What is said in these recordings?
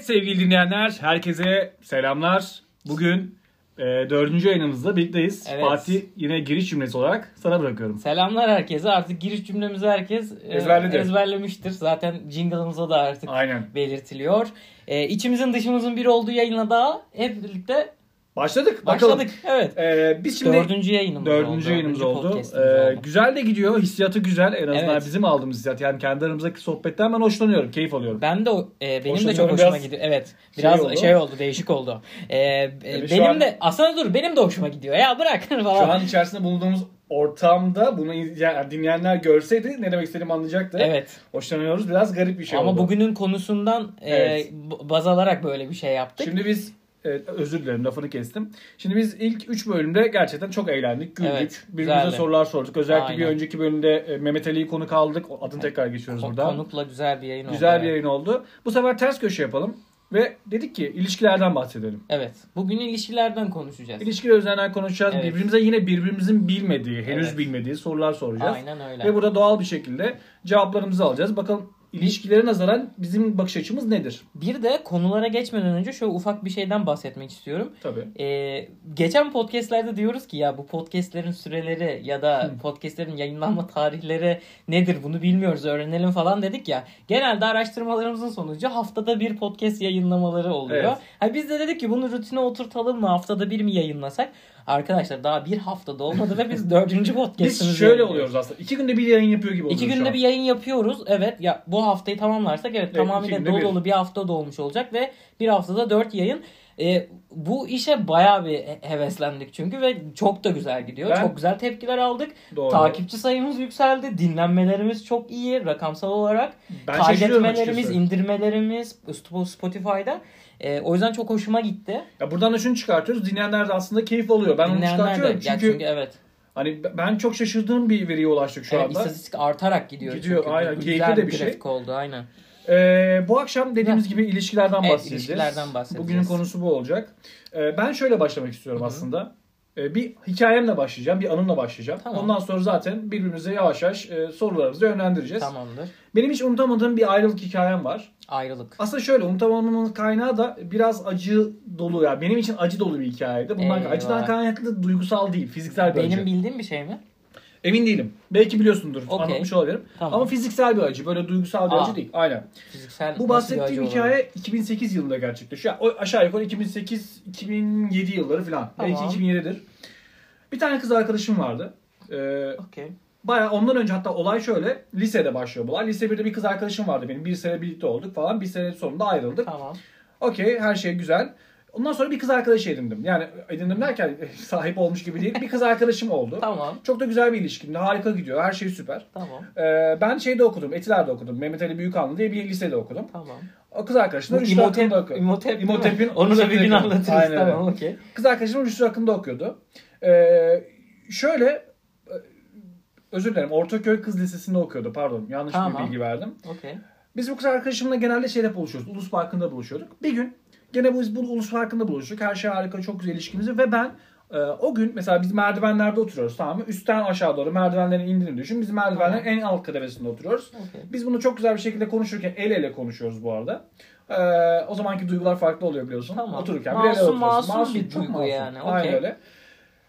Evet sevgili dinleyenler, herkese selamlar. Bugün e, dördüncü yayınımızda birlikteyiz. Evet. Fatih yine giriş cümlesi olarak sana bırakıyorum. Selamlar herkese. Artık giriş cümlemizi herkes e, Ezberledi. ezberlemiştir. Zaten jingle'ımıza da artık Aynen. belirtiliyor. E, içimizin dışımızın bir olduğu yayına daha hep birlikte Başladık. Bakalım. başladık. Evet. E, biz şimdi dördüncü yayınımız dördüncü oldu. yayınımız Dördüncü oldu. podcast'imiz E, oldu. güzel de gidiyor. Hissiyatı güzel. En azından Evet. bizim aldığımız hissiyat. Yani kendi aramızdaki sohbetten ben hoşlanıyorum. Keyif alıyorum. Ben de e, benim de çok hoşuma gidiyor. Evet. şey Biraz oldu. şey oldu, değişik oldu. E, e, Evet, benim an- de aslında dur benim de hoşuma gidiyor. Ya bırak falan. Şu an içerisinde bulunduğumuz ortamda bunu yani dinleyenler görseydi ne demek istediğimi anlayacaktı. Evet. Hoşlanıyoruz. Biraz garip bir şey Ama oldu. bugünün konusundan e, Evet. b- baz alarak böyle bir şey yaptık. Şimdi biz evet, özür dilerim lafını kestim. Şimdi biz ilk 3 bölümde gerçekten çok eğlendik, güldük. Evet, Birbirimize güzeldi. sorular sorduk. Özellikle bir Aynen. önceki bölümde e, Mehmet Ali'yi konuk aldık. Adını tekrar geçiyoruz burada. Konukla güzel bir yayın oldu. Güzel bir yayın oldu. Bu sefer ters köşe yapalım. Ve dedik ki ilişkilerden bahsedelim. Evet. Bugün ilişkilerden konuşacağız. İlişkiler üzerinden konuşacağız. Evet. Birbirimize yine birbirimizin bilmediği, henüz Evet. bilmediği sorular soracağız. Aynen öyle. Ve burada doğal bir şekilde cevaplarımızı alacağız. Bakalım ilişkilere nazaran bizim bakış açımız nedir? Bir de konulara geçmeden önce şöyle ufak bir şeyden bahsetmek istiyorum. Tabii. Ee, geçen podcastlerde diyoruz ki ya bu podcastlerin süreleri ya da Hı. podcastlerin yayınlanma tarihleri nedir bunu bilmiyoruz öğrenelim falan dedik ya. Genelde araştırmalarımızın sonucu haftada bir podcast yayınlamaları oluyor. Evet. Ha biz de dedik ki bunu rutine oturtalım mı haftada bir mi yayınlasak? Arkadaşlar daha bir haftada olmadı ve biz dördüncü podcastımızı Biz şöyle yayınlıyoruz. oluyoruz aslında. İki günde bir yayın yapıyor gibi oluyoruz İki günde bir yayın yapıyoruz. Evet ya bu haftayı tamamlarsak evet, iki tamamıyla dolu bir. dolu bir hafta da olmuş olacak ve bir haftada dört yayın. Ee, bu işe bayağı bir he- heveslendik çünkü ve çok da güzel gidiyor. Ben- Çok güzel tepkiler aldık. Doğru. Takipçi sayımız yükseldi. Dinlenmelerimiz çok iyi rakamsal olarak. Ben Kaydetmelerimiz, indirmelerimiz Sp- Spotify'da. Ee, o yüzden çok hoşuma gitti. Ya buradan da şunu çıkartıyoruz. Dinleyenler de aslında keyif alıyor. Ben onu Dinleyenler de. çıkartıyorum. Ya Çünkü, çünkü evet. hani ben çok şaşırdığım bir veriye ulaştık şu evet anda. istatistik artarak gidiyor. Gidiyor, çünkü. aynen. Keyifli de bir şey. oldu aynen. Ee, bu akşam dediğimiz gibi ilişkilerden Evet, bahsedeceğiz. ilişkilerden bahsedeceğiz. Bugünün konusu bu olacak. Ee, ben şöyle başlamak istiyorum Hı hı. aslında. Ee, bir hikayemle başlayacağım, bir anımla başlayacağım. Tamam. Ondan sonra zaten birbirimize yavaş yavaş e, sorularımızı yönlendireceğiz. Tamamdır. Benim hiç unutamadığım bir ayrılık hikayem var. Ayrılık. Aslında şöyle unutamamamın kaynağı da biraz acı dolu ya. Benim için acı dolu bir hikayeydi. Bundan Eyvah. acıdan kaynaklı duygusal değil, fiziksel bir Benim acı. bildiğim bir şey mi? Emin değilim. Belki biliyorsundur. Okey. Anlatmış olabilirim. Tamam. Ama fiziksel bir acı. Böyle duygusal bir Aa. acı değil. Aynen. Fiziksel Bu bahsettiğim hikaye 2008 yılında gerçekleşiyor. O aşağı yukarı 2008-2007 yılları falan. Tamam. Belki 2007'dir. Bir tane kız arkadaşım vardı. Ee, olabilir? Okey. Baya ondan önce hatta olay şöyle. Lisede başlıyor bu olay. Lise 1'de bir kız arkadaşım vardı benim. Bir sene birlikte olduk falan. Bir sene sonunda ayrıldık. Tamam. Okey her şey güzel. Ondan sonra bir kız arkadaş edindim. Yani edindim derken sahip olmuş gibi değil. Bir kız arkadaşım oldu. Tamam. Çok da güzel bir ilişkimdi. Harika gidiyor. Her şey süper. Tamam. Ee, ben şeyde okudum. Etiler'de okudum. Mehmet Ali Büyükanlı diye bir lisede okudum. Tamam. O kız arkadaşım Rüştü hakkında okuyordu. İmotep? İmotep'in Onu da bir gün anlatırız. Aynen. Tamam okey. Kız arkadaşım Rüştü hakkında okuyordu. Ee, şöyle e, özür dilerim. Ortaköy Kız Lisesi'nde okuyordu. Pardon. Yanlış Tamam. bir bilgi verdim. Okey. Biz bu kız arkadaşımla genelde şeyde buluşuyoruz. Ulus Parkı'nda buluşuyorduk. Bir gün gene bu, bu Ulus Parkı'nda buluştuk. Her şey harika, çok güzel ilişkimiz. Ve ben e, o gün mesela biz merdivenlerde oturuyoruz tamam mı? Üstten aşağı doğru merdivenlerin indiğini düşün. Biz merdivenlerin en alt kademesinde oturuyoruz. Okey. Biz bunu çok güzel bir şekilde konuşurken el ele konuşuyoruz bu arada. Ee, o zamanki duygular farklı oluyor biliyorsun. Tamam. Otururken Masum, bir el ele oturuyorsun. masum bir çok duygu yani, Aynen okey. öyle.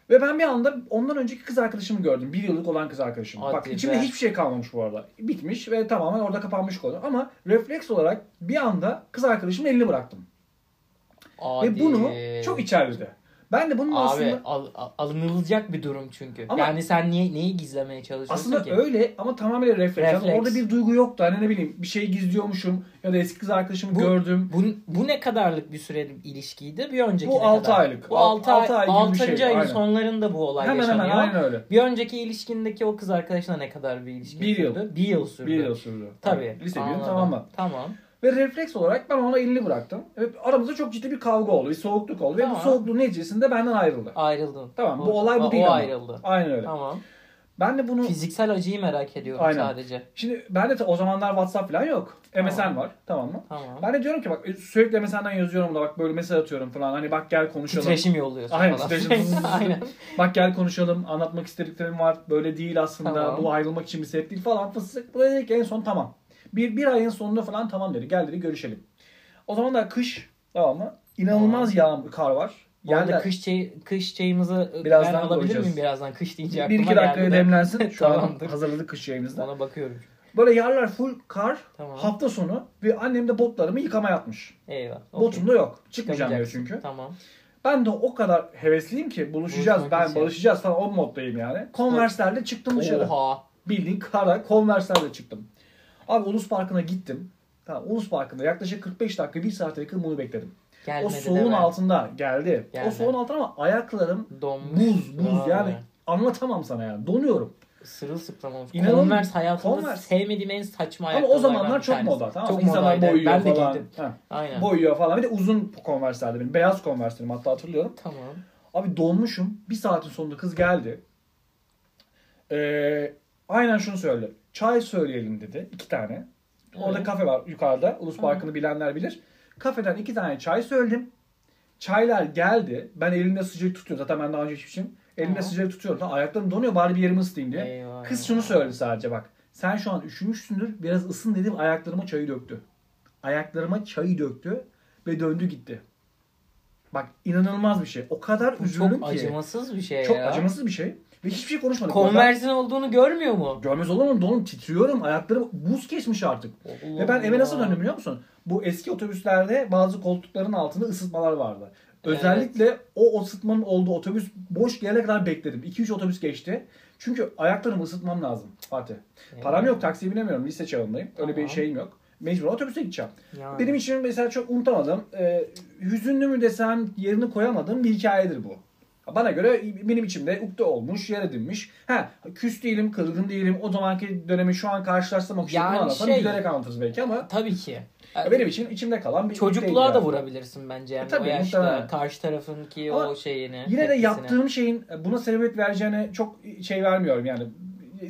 Ve ben bir anda ondan önceki kız arkadaşımı gördüm. Bir yıllık olan kız arkadaşım. Hadi Bak be. içimde hiçbir şey kalmamış bu arada. Bitmiş ve tamamen orada kapanmış konu. Ama refleks olarak bir anda kız arkadaşımın elini bıraktım. Hadi. Ve bunu çok içerledi. Ben de bunun Abi aslında al, al- alınılacak bir durum çünkü. Ama- yani sen niye neyi gizlemeye çalışıyorsun aslında ki? öyle ama tamamen refleks. Yani Refleks. orada bir duygu yoktu. Hani ne bileyim bir şey gizliyormuşum ya da eski kız arkadaşımı Bu- gördüm. Bu, bu ne kadarlık bir süreli ilişkiydi? Bir önceki Bu ne altı kadar? aylık. Bu Alt- 6 altı ay, ay gibi bir 6. şey, ayın aynen. sonlarında bu olay Hemen yaşanıyor. hemen aynen öyle. Bir önceki ilişkindeki o kız arkadaşına ne kadar bir ilişki Bir yıl. Bir yıl sürdü. Bir yıl sürdü. Tabii. Lise anladım. tamamla. Tamam. Ve refleks olarak ben ona elini bıraktım. Ve aramızda çok ciddi bir kavga oldu. Bir soğukluk oldu. Ve Tamam. bu soğukluğun neticesinde benden ayrıldı. Ayrıldın. Tamam bu olay bu o, değil o ama. ayrıldı. Aynen öyle. Tamam. Ben de bunu Fiziksel acıyı merak ediyorum Aynen. sadece. şimdi ben de o zamanlar WhatsApp falan yok. MSN Tamam. var tamam mı? Tamam. Ben de diyorum ki bak sürekli MSN'den yazıyorum da bak böyle mesaj atıyorum falan. Hani bak gel konuşalım. Titreşim yolluyorsun Aynen, falan. titreşim. Aynen. Bak gel konuşalım. Anlatmak istediklerim var. Böyle değil aslında. Tamam. Bu ayrılmak için bir sebep değil falan fıstık. Bu ki en son tamam. Bir, bir ayın sonunda falan tamam dedi. Gel dedi görüşelim. O zaman da kış tamam mı? İnanılmaz yağmur, kar var. Yerler- kış, çayı, kış çayımızı ben Birazdan alabilir koyacağız. miyim birazdan? Kış deyince bir aklıma iki dakikaya geldi de. demlensin. Şu an Tamamdır. hazırladık kış yayımızda. Ona bakıyorum. Böyle yerler full kar. Tamam. Hafta sonu ve annem de botlarımı yıkamaya atmış. Eyvah. okey. Botum da yok. Çıkmayacağım diyor Çıkamayacaksın. çünkü. Tamam. Ben de o kadar hevesliyim ki buluşacağız. Buluşmak ben için. barışacağız falan o moddayım yani. Converse'lerle çıktım dışarı. Oha. Bildiğin kara Converse'lerle çıktım. Abi Ulus Parkı'na gittim. Tamam, Ulus Parkı'nda yaklaşık 45 dakika 1 saate yakın bunu bekledim. Gelmedi o soğuğun altında geldi. Geldi. O soğuğun altında ama ayaklarım Donmuş. buz buz Vay. yani anlatamam sana yani. Donuyorum. Sırılsıklam olmuş. İnanılmaz- Converse hayatımda Converse. sevmediğim en saçma Ama o zamanlar çok moda tamam? Çok İnsanlar modaydı. boyuyor Ben de falan. giydim. Ha, Aynen. boyuyor falan. Bir de uzun Converse'lerdi benim. Beyaz Converse'lerim hatta hatırlıyorum. Tamam. Abi donmuşum. Bir saatin sonunda kız geldi. Ee, aynen şunu söyledi. Çay söyleyelim dedi. iki tane. Orada Evet. kafe var yukarıda. Ulus. Parkı'nı bilenler bilir. Kafeden iki tane çay söyledim. Çaylar geldi. Ben elimde sıcak tutuyorum. Zaten ben daha önce içmişim. Elimde Hı. sıcak tutuyorum. Ayaklarım donuyor. Bari bir yerimi ısıtayım diye. Eyvah, Kız şunu söyledi sadece bak. Sen şu an üşümüşsündür. Biraz ısın dedim. Ayaklarıma çayı döktü. Ayaklarıma çayı döktü. Ve döndü gitti. Bak inanılmaz bir şey. O kadar üzüldüm çok ki. acımasız bir şey Çok ya. acımasız bir şey. Ve hiçbir şey konuşmadık. Orada Converse'in olduğunu görmüyor mu? Görmez olur mu? Donum titriyorum. Ayaklarım buz kesmiş artık. Ve ben eve nasıl döndüm biliyor musun? Bu eski otobüslerde bazı koltukların altında ısıtmalar vardı. Özellikle o ısıtmanın olduğu otobüs boş gelene kadar bekledim. 2-3 otobüs geçti. Çünkü ayaklarımı ısıtmam lazım Fatih. Param yok taksiye binemiyorum. Lise çağındayım. Öyle bir Tamam. şeyim yok. Mecbur otobüse gideceğim. Yani. Benim için mesela çok unutamadım. E, hüzünlü mü desem yerini koyamadığım bir hikayedir bu. Bana göre benim içimde ukde olmuş, yer edinmiş. Ha, küs değilim, kırgın değilim. O zamanki dönemi şu an karşılaştırmak için Yani anlatsam şey- gülerek anlatırız belki ama Tabii ki. benim için içimde kalan bir Çocukluğa da yani. vurabilirsin bence yani E tabii, o yaşta muhtemelen. karşı tarafın ki Ama o şeyini. Yine de tepkisini. yaptığım şeyin buna sebebiyet vereceğine çok şey vermiyorum yani.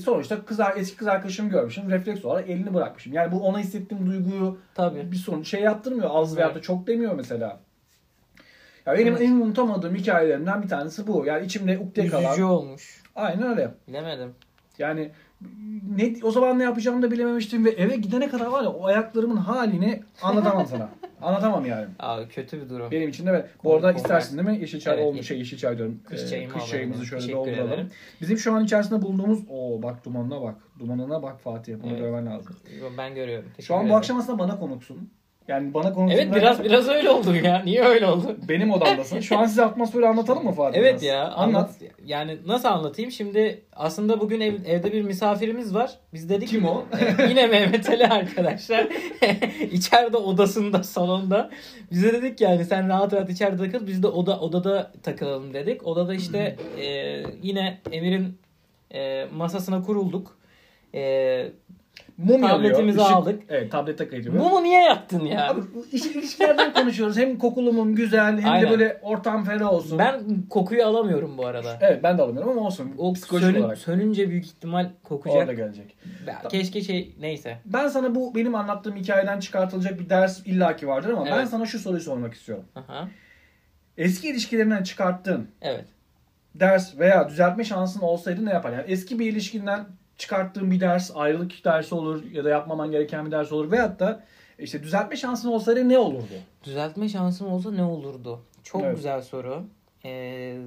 Sonuçta kız, eski kız arkadaşımı görmüşüm. Refleks olarak elini bırakmışım. Yani bu ona hissettiğim duyguyu Tabii. bir sonuç şey yaptırmıyor. Az Evet. veya da çok demiyor mesela. Ya benim Evet. en unutamadığım hikayelerimden bir tanesi bu. Yani içimde ukde Üzücü kalan. olmuş. Aynen öyle. Bilemedim. Yani ne o zaman ne yapacağımı da bilememiştim ve eve gidene kadar var ya o ayaklarımın halini anlatamam sana. Anlatamam yani. Abi kötü bir durum. Benim için de evet. Bu arada istersin değil mi? Yeşil çay Evet, olmuş şey yeşil çay diyorum. Kış Ee, çayımı kış çayımızı şöyle Teşekkür dolduralım. ederim. Bizim şu an içerisinde bulunduğumuz o bak dumanına bak. Dumanına bak Fatih. Bunu Evet. görmen lazım. Ben görüyorum. Şu Teşekkür an bu akşam aslında bana konuksun. Yani bana konuksun. Evet biraz biraz öyle oldu ya. Niye öyle oldu? Benim odamdasın. Şu an size atmosferi anlatalım mı Fatih? Evet biraz? ya Anlat. anlat. Yani nasıl anlatayım? Şimdi aslında bugün ev- evde bir misafirimiz var. Biz dedik Kim ki- o? E, Yine Mehmet Ali arkadaşlar. içeride odasında salonda. Bize dedik yani sen rahat rahat içeride takıl. Biz de oda odada takılalım dedik. Odada işte e, yine Emir'in e, masasına kurulduk. E, Mum yanıyor. Tabletimizi ışık- aldık. Evet tablete kaydediyor. Mumu niye yaktın ya? Abi iş, ilişkilerden konuşuyoruz. Hem kokulu mum güzel hem Aynen. de böyle ortam ferah olsun. ben kokuyu alamıyorum bu arada. Evet ben de alamıyorum ama olsun. O Psikolojik sönün- olarak. sönünce büyük ihtimal Orada kokacak. gelecek. Ben- Keşke şey neyse. Ben sana bu benim anlattığım hikayeden çıkartılacak bir ders illaki vardır ama ben Evet. sana şu soruyu sormak istiyorum. Aha. Eski ilişkilerinden çıkarttığın Evet. ders veya düzeltme şansın olsaydı ne yapar? Yani eski bir ilişkinden çıkarttığın bir ders, ayrılık dersi olur ya da yapmaman gereken bir ders olur veyahut da işte düzeltme şansın olsaydı ne olurdu? Düzeltme şansım olsa ne olurdu? Çok Evet. güzel soru. Ee,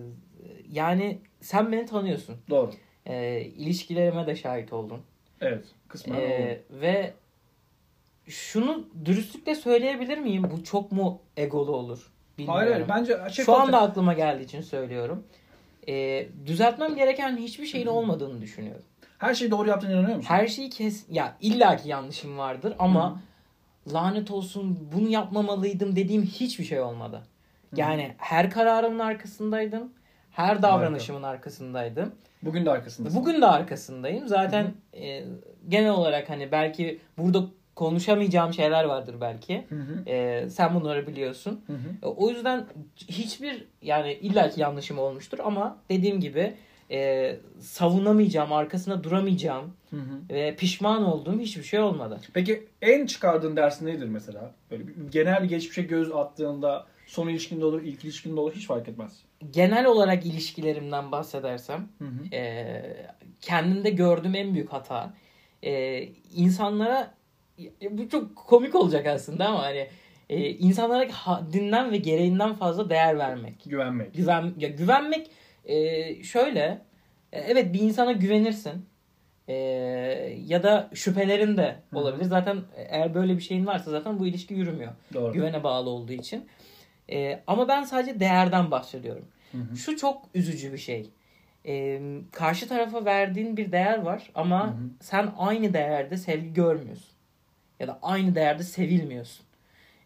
yani sen beni tanıyorsun. Doğru. Ee, ilişkilerime de şahit oldun. Evet. Kısmen Ee, oldu. ve şunu dürüstlükle söyleyebilir miyim? Bu çok mu egolu olur? Bilmiyorum. Hayır hayır bence şey Şu anda aklıma geldiği için söylüyorum. Ee, düzeltmem gereken hiçbir şeyin olmadığını düşünüyorum. Her şeyi doğru yaptığına inanıyor musun? Her şeyi kes ya illaki yanlışım vardır ama lanet olsun bunu yapmamalıydım dediğim hiçbir şey olmadı. Yani her kararımın arkasındaydım. Her davranışımın arkasındaydım. Bugün de arkasındasın. Bugün de arkasındayım. Zaten e, genel olarak hani belki burada konuşamayacağım şeyler vardır belki. Hı hı. E, sen bunları biliyorsun. Hı hı. E, O yüzden hiçbir yani illaki yanlışım olmuştur ama dediğim gibi e, savunamayacağım, arkasında duramayacağım Hı hı. ve pişman olduğum hiçbir şey olmadı. Peki en çıkardığın ders nedir mesela? Böyle bir, genel bir geçmişe göz attığında son ilişkinde olur, ilk ilişkinde olur hiç fark etmez. Genel olarak ilişkilerimden bahsedersem Hı hı. e, kendimde gördüğüm en büyük hata e, insanlara bu çok komik olacak aslında ama hani e, insanlara haddinden ve gereğinden fazla değer vermek. Güvenmek. Güven ya güvenmek e, şöyle e, evet bir insana güvenirsin. E, ya da şüphelerin de Hı hı. olabilir. Zaten eğer böyle bir şeyin varsa zaten bu ilişki yürümüyor. Doğru. Güvene bağlı olduğu için. E, ama ben sadece değerden bahsediyorum. Hı hı. Şu çok üzücü bir şey. E, karşı tarafa verdiğin bir değer var ama Hı hı. sen aynı değerde sevgi görmüyorsun. Ya da aynı değerde sevilmiyorsun.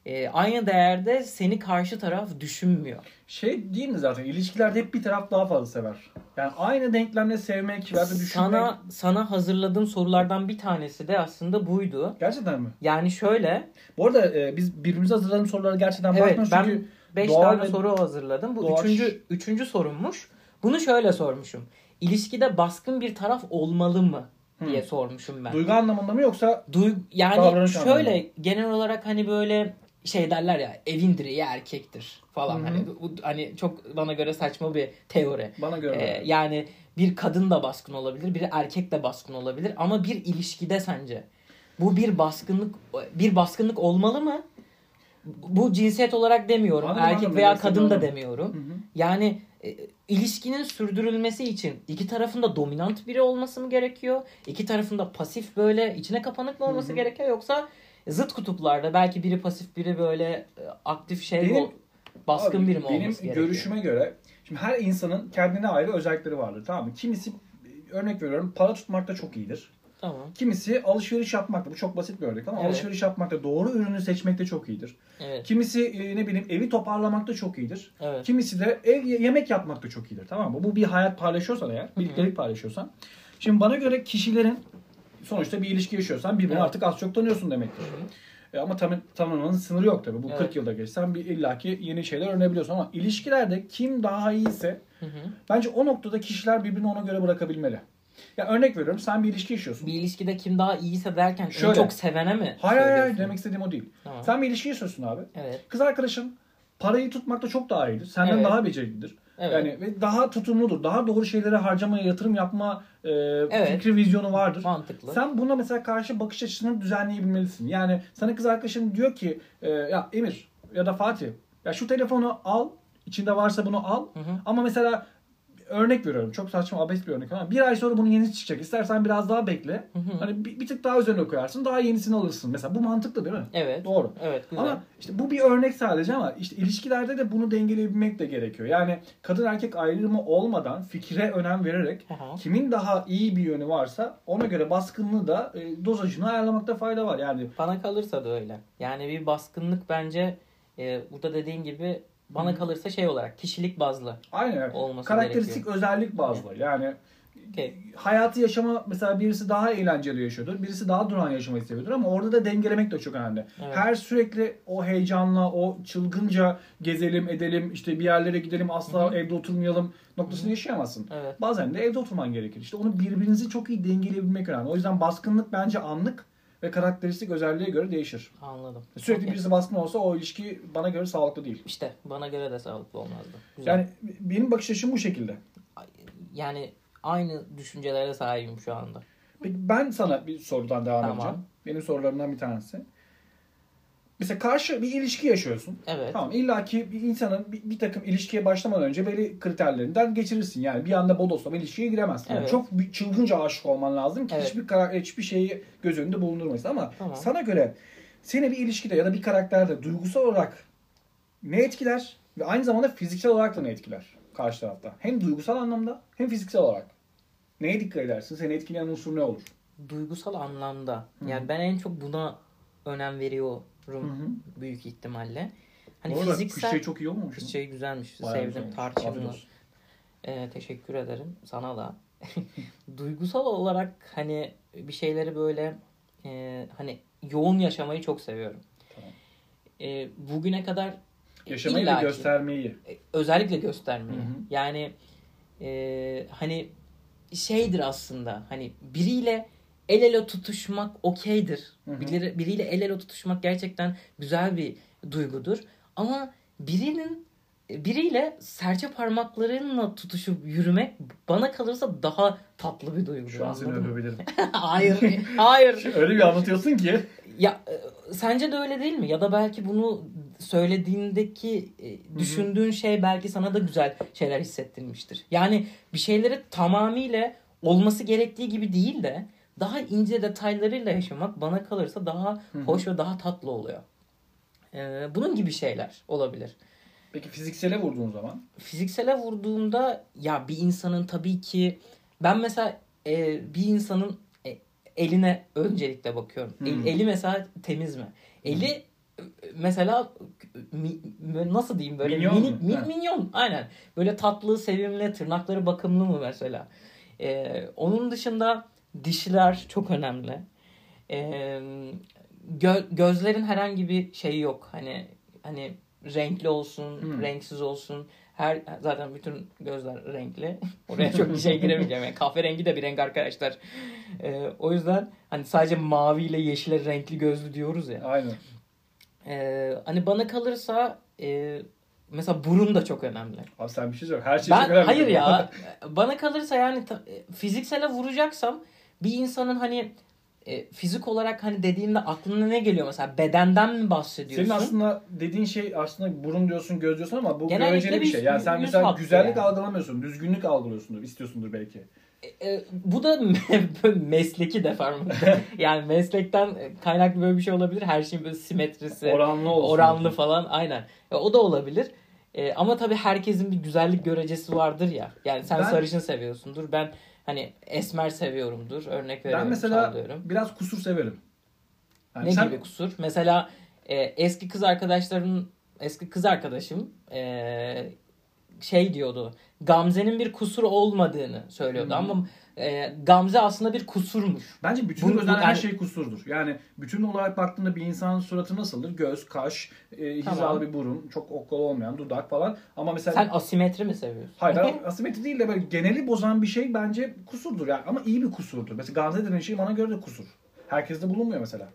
E, aynı değerde seni karşı taraf düşünmüyor. Şey değil mi zaten ilişkilerde hep bir taraf daha fazla sever. Yani aynı denklemle sevmek ya da düşünmek. Sana sana hazırladığım sorulardan bir tanesi de aslında buydu. Gerçekten mi? Yani şöyle, Bu arada e, biz birbirimize hazırladığımız sorulara gerçekten evet bakmıyoruz ben çünkü 5 doğal tane ve- soru hazırladım. Bu doğaç- üçüncü, üçüncü sorummuş. Bunu şöyle sormuşum. İlişkide baskın bir taraf olmalı mı diye Hı. sormuşum ben. duygu anlamında mı yoksa Duy yani şöyle anlamında. genel olarak hani böyle şey derler ya evin direği erkektir falan Hı hı. hani bu, hani çok bana göre saçma bir teori. bana göre Ee, yani bir kadın da baskın olabilir, bir erkek de baskın olabilir ama bir ilişkide sence bu bir baskınlık bir baskınlık olmalı mı? Bu cinsiyet olarak demiyorum. Anladım, erkek anladım. veya kadın da demiyorum. Hı hı. Yani e, ilişkinin sürdürülmesi için iki tarafında dominant biri olması mı gerekiyor? İki tarafında pasif böyle içine kapanık mı olması Hı hı. gerekiyor yoksa zıt kutuplarda belki biri pasif biri böyle e, aktif şey Benim- ol- baskın Abi, biri mi olması Benim gerekiyor? görüşüme göre şimdi her insanın kendine ayrı özellikleri vardır tamam mı? Kimisi örnek veriyorum para tutmakta çok iyidir. Tamam. Kimisi alışveriş yapmakta bu çok basit bir örnek ama Evet. alışveriş yapmakta doğru ürünü seçmekte çok iyidir. Evet. Kimisi e, ne bileyim evi toparlamakta çok iyidir. Evet. Kimisi de ev yemek yapmakta çok iyidir tamam mı? Bu bir hayat paylaşıyorsan eğer, birliktelik paylaşıyorsan. Şimdi bana göre kişilerin sonuçta bir ilişki yaşıyorsan birbirini Evet. artık az çok tanıyorsun demektir. E ama tam, tanımanın sınırı yok tabii. Bu Evet. 40 yılda geçsen bir illaki yeni şeyler öğrenebiliyorsun ama ilişkilerde kim daha iyiyse Hı hı. bence o noktada kişiler birbirini ona göre bırakabilmeli. Ya örnek veriyorum sen bir ilişki yaşıyorsun. Bir ilişkide kim daha iyiyse derken en Şöyle. çok sevene mi? Hayır hayır hayır demek istediğim o değil. Tamam. Sen bir ilişki yaşıyorsun abi. Evet. Kız arkadaşın parayı tutmakta çok daha iyidir. Senden Evet. daha beceriklidir. Evet. Yani ve daha tutumludur. Daha doğru şeylere harcamaya, yatırım yapma e, Evet. fikri, vizyonu vardır. Mantıklı. Sen buna mesela karşı bakış açısını düzenleyebilmelisin. Yani sana kız arkadaşın diyor ki e, ya Emir ya da Fatih ya şu telefonu al içinde varsa bunu al Hı hı. ama mesela örnek veriyorum çok saçma abes bir örnek ama bir ay sonra bunun yenisi çıkacak. İstersen biraz daha bekle. Hı hı. Hani bir, bir tık daha üzerine koyarsın daha yenisini alırsın. Mesela bu mantıklı değil mi? Evet. Doğru. Evet güzel. Ama işte bu bir örnek sadece ama işte ilişkilerde de bunu dengeleyebilmek de gerekiyor. Yani kadın erkek ayrımı olmadan fikre önem vererek Aha. kimin daha iyi bir yönü varsa ona göre baskınlığı da e, dozajını ayarlamakta fayda var. Yani Bana kalırsa da öyle. Yani bir baskınlık bence e, burada dediğin gibi bana kalırsa şey olarak kişilik bazlı. aynen Olması karakteristik özellik bazlı. Yani Okey. hayatı yaşama mesela birisi daha eğlenceli yaşıyordur. Birisi daha duran yaşamayı seviyordur ama orada da dengelemek de çok önemli. Evet. Her sürekli o heyecanla, o çılgınca gezelim, edelim, işte bir yerlere gidelim, asla Hı hı. evde oturmayalım noktasını yaşayamazsın. Evet. Bazen de evde oturman gerekir. İşte onu birbirinizi çok iyi dengeleyebilmek önemli. O yüzden baskınlık bence anlık ve karakteristik özelliğe göre değişir. Anladım. Sürekli Okey. birisi baskın olsa o ilişki bana göre sağlıklı değil. İşte bana göre de sağlıklı olmazdı. Güzel. Yani benim bakış açım bu şekilde. yani aynı düşüncelere sahibim şu anda. Peki ben sana bir sorudan devam Tamam. edeceğim. Benim sorularımdan bir tanesi. Mesela karşı bir ilişki yaşıyorsun. Evet. Tamam illa ki bir insanın bir, bir takım ilişkiye başlamadan önce belli kriterlerinden geçirirsin. Yani bir anda bodoslama ilişkiye giremezsin. Yani Evet. çok bir çılgınca aşık olman lazım ki Evet. hiçbir karar, hiçbir şeyi göz önünde bulundurmayasın. Ama Tamam. sana göre seni bir ilişkide ya da bir karakterde duygusal olarak ne etkiler ve aynı zamanda fiziksel olarak da ne etkiler karşı tarafta? Hem duygusal anlamda hem fiziksel olarak. Neye dikkat edersin? Seni etkileyen unsur ne olur? Duygusal anlamda. Hı. Yani ben en çok buna önem veriyorum Hı hı. büyük ihtimalle. Hani Bu arada fiziksel kış şey çok iyi olmamış mı? Kız şey güzelmiş. Bayağı Sevdim. Tarçınlı. Ee, teşekkür ederim sana da. Duygusal olarak hani bir şeyleri böyle e, hani yoğun yaşamayı çok seviyorum. Tamam. E, bugüne kadar Yaşamayı ve illaki- göstermeyi. e, özellikle göstermeyi. Hı hı. Yani e, hani şeydir aslında hani biriyle el ele tutuşmak okeydir. Biri- biriyle el ele tutuşmak gerçekten güzel bir duygudur. Ama birinin biriyle serçe parmaklarınla tutuşup yürümek bana kalırsa daha tatlı bir duygu. Şu an seni öpebilirim. hayır. Hayır. Öyle bir anlatıyorsun ki. Ya e, sence de öyle değil mi? Ya da belki bunu söylediğindeki e, düşündüğün şey belki sana da güzel şeyler hissettirmiştir. Yani bir şeyleri tamamıyla olması gerektiği gibi değil de daha ince detaylarıyla yaşamak bana kalırsa daha hoş ve daha tatlı oluyor. Ee, bunun gibi şeyler olabilir. Peki fiziksele vurduğun zaman? Fiziksele vurduğunda ya bir insanın tabii ki ben mesela e, bir insanın e, eline öncelikle bakıyorum. El- Hmm. eli mesela temiz mi? Eli e, mesela mi- nasıl diyeyim böyle Minyon minik min- minyon aynen. Böyle tatlı, sevimli, tırnakları bakımlı mı mesela? Ee, onun dışında dişler çok önemli. Ee, gö- gözlerin herhangi bir şeyi yok. Hani hani renkli olsun, Hmm. renksiz olsun. Her zaten bütün gözler renkli. Oraya çok bir şey giremeyeceğim. Yani kahverengi de bir renk arkadaşlar. Ee, o yüzden hani sadece mavi ile yeşile renkli gözlü diyoruz ya. Aynen. Ee, hani bana kalırsa e, mesela burun da çok önemli. Abi sen bir şey söyle. Her şey Ben çok önemli. hayır ya. Bana kalırsa yani ta- e, fiziksele vuracaksam bir insanın hani e, fizik olarak hani dediğinde aklına ne geliyor mesela bedenden mi bahsediyorsun? Senin aslında dediğin şey aslında burun diyorsun, göz diyorsun ama bu Genellikle göreceli bir bir şey. Yani sen mesela güzellik yani. algılamıyorsun, düzgünlük algılıyorsundur, istiyorsundur belki. E, bu da mesleki deform. yani meslekten kaynaklı böyle bir şey olabilir. Her şeyin böyle simetrisi, Oranlı olsun. oranlı falan aynen. E, o da olabilir. E, ama tabii herkesin bir güzellik görecesi vardır ya. Yani sen Ben- sarışın seviyorsundur. Ben hani esmer seviyorumdur. Örnek veriyorum. Ben mesela sallıyorum. biraz kusur severim. Yani Ne sen- gibi kusur? Mesela e, eski kız arkadaşlarım, eski kız arkadaşım e, şey diyordu. Gamze'nin bir kusur olmadığını söylüyordu Hı. ama e, Gamze aslında bir kusurmuş. Bence bütün Bu- bu- özel her şey kusurdur. Yani bütün olarak baktığında bir insanın suratı nasıldır? Göz, kaş, e, hizalı Tamam. bir burun, çok okkalı olmayan dudak falan. Ama mesela Sen asimetri mi seviyorsun? Hayır ben asimetri değil de böyle geneli bozan bir şey bence kusurdur yani ama iyi bir kusurdur. Mesela Gamze denen şey bana göre de kusur. Herkeste bulunmuyor mesela.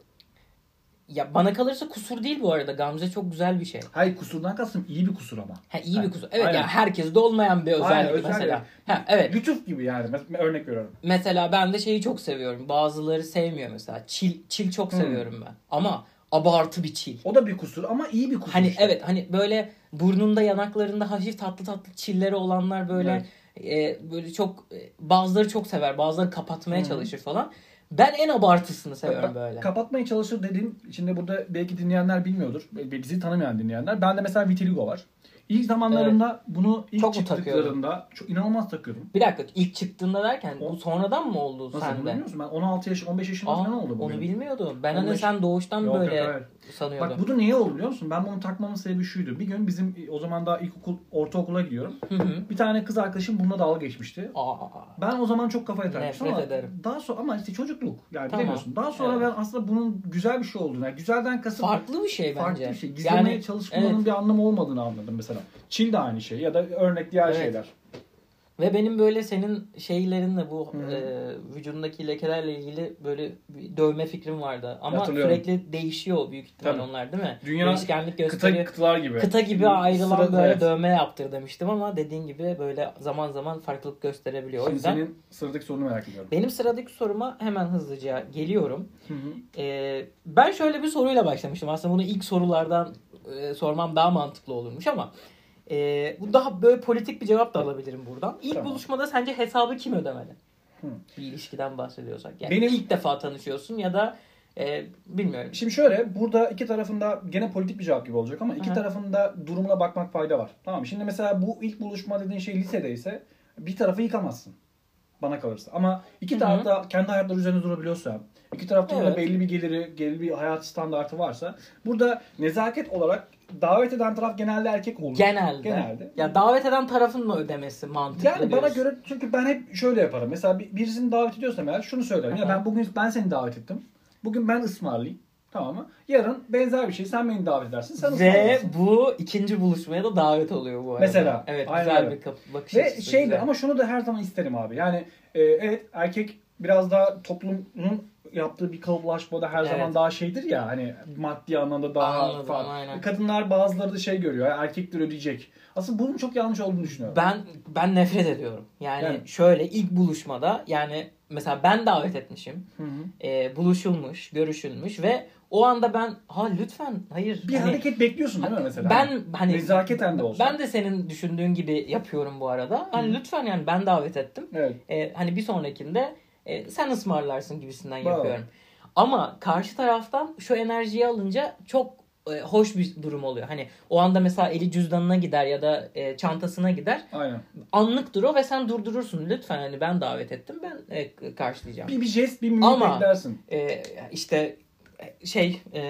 Ya bana kalırsa kusur değil bu arada. Gamze çok güzel bir şey. Hayır kusurdan kastım iyi bir kusur ama. Ha, iyi bir Ha, kusur. Evet aynen. ya herkeste olmayan bir özellik Aynen, özellik. mesela. Ha, evet. Lütuf gibi yani örnek veriyorum. Mesela ben de şeyi çok seviyorum. Bazıları sevmiyor mesela. Çil, çil çok Hmm. seviyorum ben. Ama abartı bir çil. O da bir kusur ama iyi bir kusur Hani işte. evet hani böyle burnunda yanaklarında hafif tatlı tatlı çilleri olanlar böyle e, böyle çok e, bazıları çok sever bazıları kapatmaya Hı. çalışır falan. Ben en abartısını seviyorum böyle. Kapatmaya çalışır dediğim şimdi burada belki dinleyenler bilmiyordur. Bizi tanımayan dinleyenler. Bende mesela vitiligo var. İlk zamanlarında bunu ilk Çok çıktıklarında çok inanılmaz takıyordum. Bir dakika ilk çıktığında derken bu O- sonradan mı oldu Nasıl sende? bilmiyor musun? Ben 16 yaş 15 yaşında Aa, falan oldu bu onu benim. bilmiyordum. Ben hani 15 sen doğuştan Yok, böyle yok, hayır. sanıyordum. Bak bu da niye oldu biliyor musun? Ben bunu takmamın sebebi şuydu. Bir gün bizim o zaman daha ilkokul, ortaokula gidiyorum. Hı hı. Bir tane kız arkadaşım bununla dalga geçmişti. Aa, Ben o zaman çok kafaya takmıştım ama ederim. daha sonra ama işte çocukluk yani Tamam. bilemiyorsun. Daha sonra Evet. ben aslında bunun güzel bir şey olduğunu, yani güzelden kasıt farklı bir şey farklı bence. bir şey. Gizlemeye Yani çalışmanın evet. bir anlamı olmadığını anladım mesela. Çil de aynı şey ya da örnek diğer Evet. şeyler. Ve benim böyle senin şeylerinle bu e, vücudundaki lekelerle ilgili böyle bir dövme fikrim vardı. Ama sürekli değişiyor büyük ihtimal Tabii. onlar değil mi? Dünya Değişkenlik Kıta, gösteriyor. kıtalar gibi. Kıta gibi ayrılan Sırada- böyle evet. dövme yaptır demiştim ama dediğin gibi böyle zaman zaman farklılık gösterebiliyor. O Şimdi yüzden senin sıradaki sorunu merak ediyorum. benim sıradaki soruma hemen hızlıca geliyorum. Hı hı. Ee, ben şöyle bir soruyla başlamıştım. Aslında bunu ilk sorulardan e, sormam daha mantıklı olurmuş ama e, bu daha böyle politik bir cevap da alabilirim buradan. İlk Tamam. buluşmada sence hesabı kim ödemeli? Hı. Bir ilişkiden bahsediyorsak. Yani Benim- ilk defa tanışıyorsun ya da e, bilmiyorum. Şimdi şöyle burada iki tarafında gene politik bir cevap gibi olacak ama iki Aha. tarafında durumuna bakmak fayda var. Tamam? Şimdi mesela bu ilk buluşma dediğin şey lisedeyse bir tarafı yıkamazsın. Bana kalırsa. Ama iki taraf da kendi hayatları üzerine durabiliyorsa, iki tarafta da Evet. belli bir geliri, belli bir hayat standartı varsa burada nezaket olarak davet eden taraf genelde erkek olur. Genelde. Genelde. Ya davet eden tarafın mı ödemesi mantıklı Yani bana diyorsun? göre çünkü ben hep şöyle yaparım. Mesela bir- birisini davet ediyorsam eğer şunu söylerim. Ya Aha. ben bugün ben seni davet ettim. Bugün ben ısmarlayayım. Tamam mı? Yarın benzer bir şey sen beni davet edersin. Sen Ve bu ikinci buluşmaya da davet oluyor bu arada. Mesela, Evet aynen güzel öyle. bir kap- bakış Ve açısı. güzel. ama şunu da her zaman isterim abi. Yani e, evet erkek biraz daha toplumun yaptığı bir kalıplaşma da her Evet. zaman daha şeydir ya hani maddi anlamda daha Anladım, falan. aynen. Kadınlar bazıları da şey görüyor. ya, Erkekler ödeyecek. Aslında bunun çok yanlış olduğunu düşünüyorum. Ben ben nefret ediyorum. Yani, Yani- şöyle ilk buluşmada yani mesela ben davet etmişim. Hı hı. e, buluşulmuş, görüşülmüş ve o anda ben ha lütfen hayır Bir hani, hareket bekliyorsun değil mi mesela? ben hani Nezaketen de olsa. ben de senin düşündüğün gibi yapıyorum bu arada. Hani lütfen yani ben davet ettim. Evet. E, hani bir sonrakinde e, sen ısmarlarsın gibisinden Bravo. yapıyorum. Ama karşı taraftan şu enerjiyi alınca çok e, hoş bir durum oluyor. Hani o anda mesela eli cüzdanına gider ya da e, çantasına gider. Aynen. Anlıktır o ve sen durdurursun. Lütfen hani ben davet ettim ben e, karşılayacağım. Bir, bir jest, bir mimik Ama- beklersin. e, işte şey e,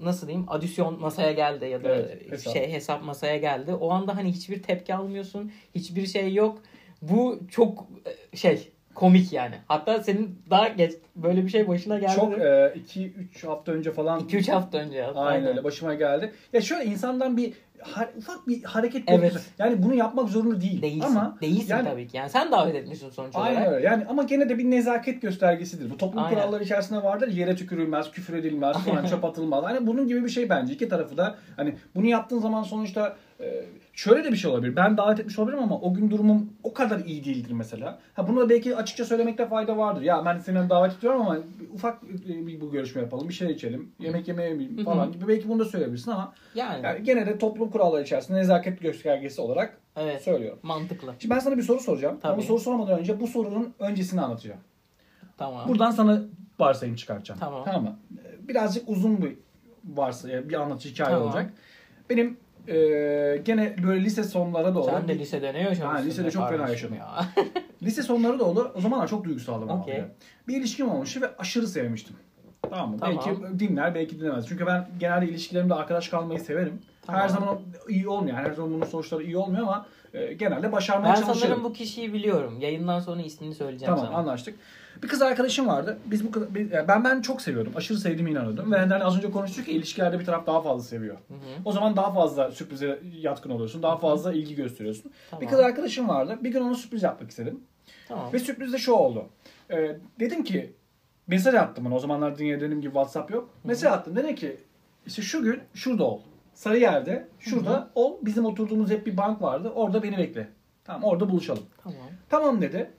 nasıl diyeyim adisyon masaya geldi ya da Evet, hesap. şey hesap masaya geldi. O anda hani hiçbir tepki almıyorsun. Hiçbir şey yok. Bu çok şey komik yani. Hatta senin daha geç böyle bir şey başına geldi. Çok 2-3 hafta önce falan 2-3 hafta önce. ya. Aynen öyle başıma geldi. Ya şöyle insandan bir ha- ufak bir hareket Evet. bekliyorsun. Yani bunu yapmak zorunda değil. Değilsin. Ama Değilsin yani- tabii ki. Yani sen davet etmişsin sonuç olarak. Aynen öyle. Yani ama gene de bir nezaket göstergesidir. Bu toplum Aynen. kuralları içerisinde vardır. Yere tükürülmez, küfür edilmez, falan çöp atılmaz. Hani bunun gibi bir şey bence. İki tarafı da hani bunu yaptığın zaman sonuçta e, şöyle de bir şey olabilir. Ben davet etmiş olabilirim ama o gün durumum o kadar iyi değildir mesela. Ha bunu da belki açıkça söylemekte fayda vardır. Ya ben seni davet ediyorum ama ufak bir bu görüşme yapalım, bir şey içelim, yemek yemeye mi falan gibi belki bunu da söyleyebilirsin ama Yani, yani gene de toplum kuralları içerisinde nezaket göstergesi olarak evet. söylüyorum. Mantıklı. Şimdi ben sana bir soru soracağım. Ama Tabii. soru sormadan önce bu sorunun öncesini anlatacağım. Tamam. Buradan sana varsayım çıkartacağım. Tamam. mı? Ee, Birazcık uzun bir varsayım, bir anlatıcı hikaye Tamam. olacak. Benim e, gene böyle lise sonlara doğru. Sen de lisede ne yaşamışsın? Ha, lisede çok fena yaşadım. Lise sonları doğru. O zamanlar çok duygusaldım. ya. Bir ilişkim olmuştu ve aşırı sevmiştim. Tamam mı? Tamam. Belki dinler, belki dinlemez. Çünkü ben genelde ilişkilerimde arkadaş kalmayı severim. Tamam. Her zaman iyi olmuyor. Her zaman bunun sonuçları iyi olmuyor ama e, genelde başarmaya Ben çalışırım. sanırım bu kişiyi biliyorum. Yayından sonra ismini söyleyeceğim Tamam sana. anlaştık. Bir kız arkadaşım vardı. Biz bu kız, ben ben çok seviyordum. Aşırı sevdiğime inanıyordum. Ve hani az önce konuştuk ya ilişkilerde bir taraf daha fazla seviyor. Hı hı. O zaman daha fazla sürprize yatkın oluyorsun. Daha fazla ilgi gösteriyorsun. Tamam. Bir kız arkadaşım vardı. Bir gün ona sürpriz yapmak istedim. Tamam. Ve sürpriz de şu oldu. Ee, dedim ki mesaj attım ona. O zamanlar dünya dediğim gibi WhatsApp yok. Mesaj attım. Dedim ki işte şu gün şurada ol. Sarıyer'de şurada ol. Bizim oturduğumuz hep bir bank vardı. Orada beni bekle. Tamam orada buluşalım. Tamam. Tamam dedi.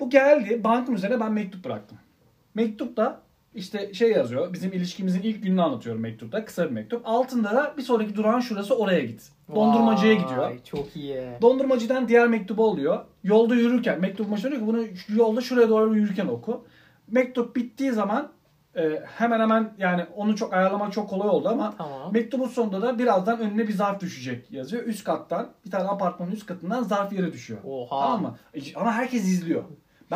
Bu geldi. Bankın üzerine ben mektup bıraktım. Mektupta işte şey yazıyor. Bizim ilişkimizin ilk gününü anlatıyorum mektupta. Kısa bir mektup. Altında da bir sonraki durağın şurası oraya git. Dondurmacıya Vay, gidiyor. Çok iyi. Dondurmacıdan diğer mektubu oluyor. Yolda yürürken mektup başına diyor ki bunu yolda şuraya doğru yürürken oku. Mektup bittiği zaman e, hemen hemen yani onu çok ayarlamak çok kolay oldu ama Tamam. mektubun sonunda da birazdan önüne bir zarf düşecek yazıyor. Üst kattan bir tane apartmanın üst katından zarf yere düşüyor. Oha. Tamam mı? E, Ama herkes izliyor.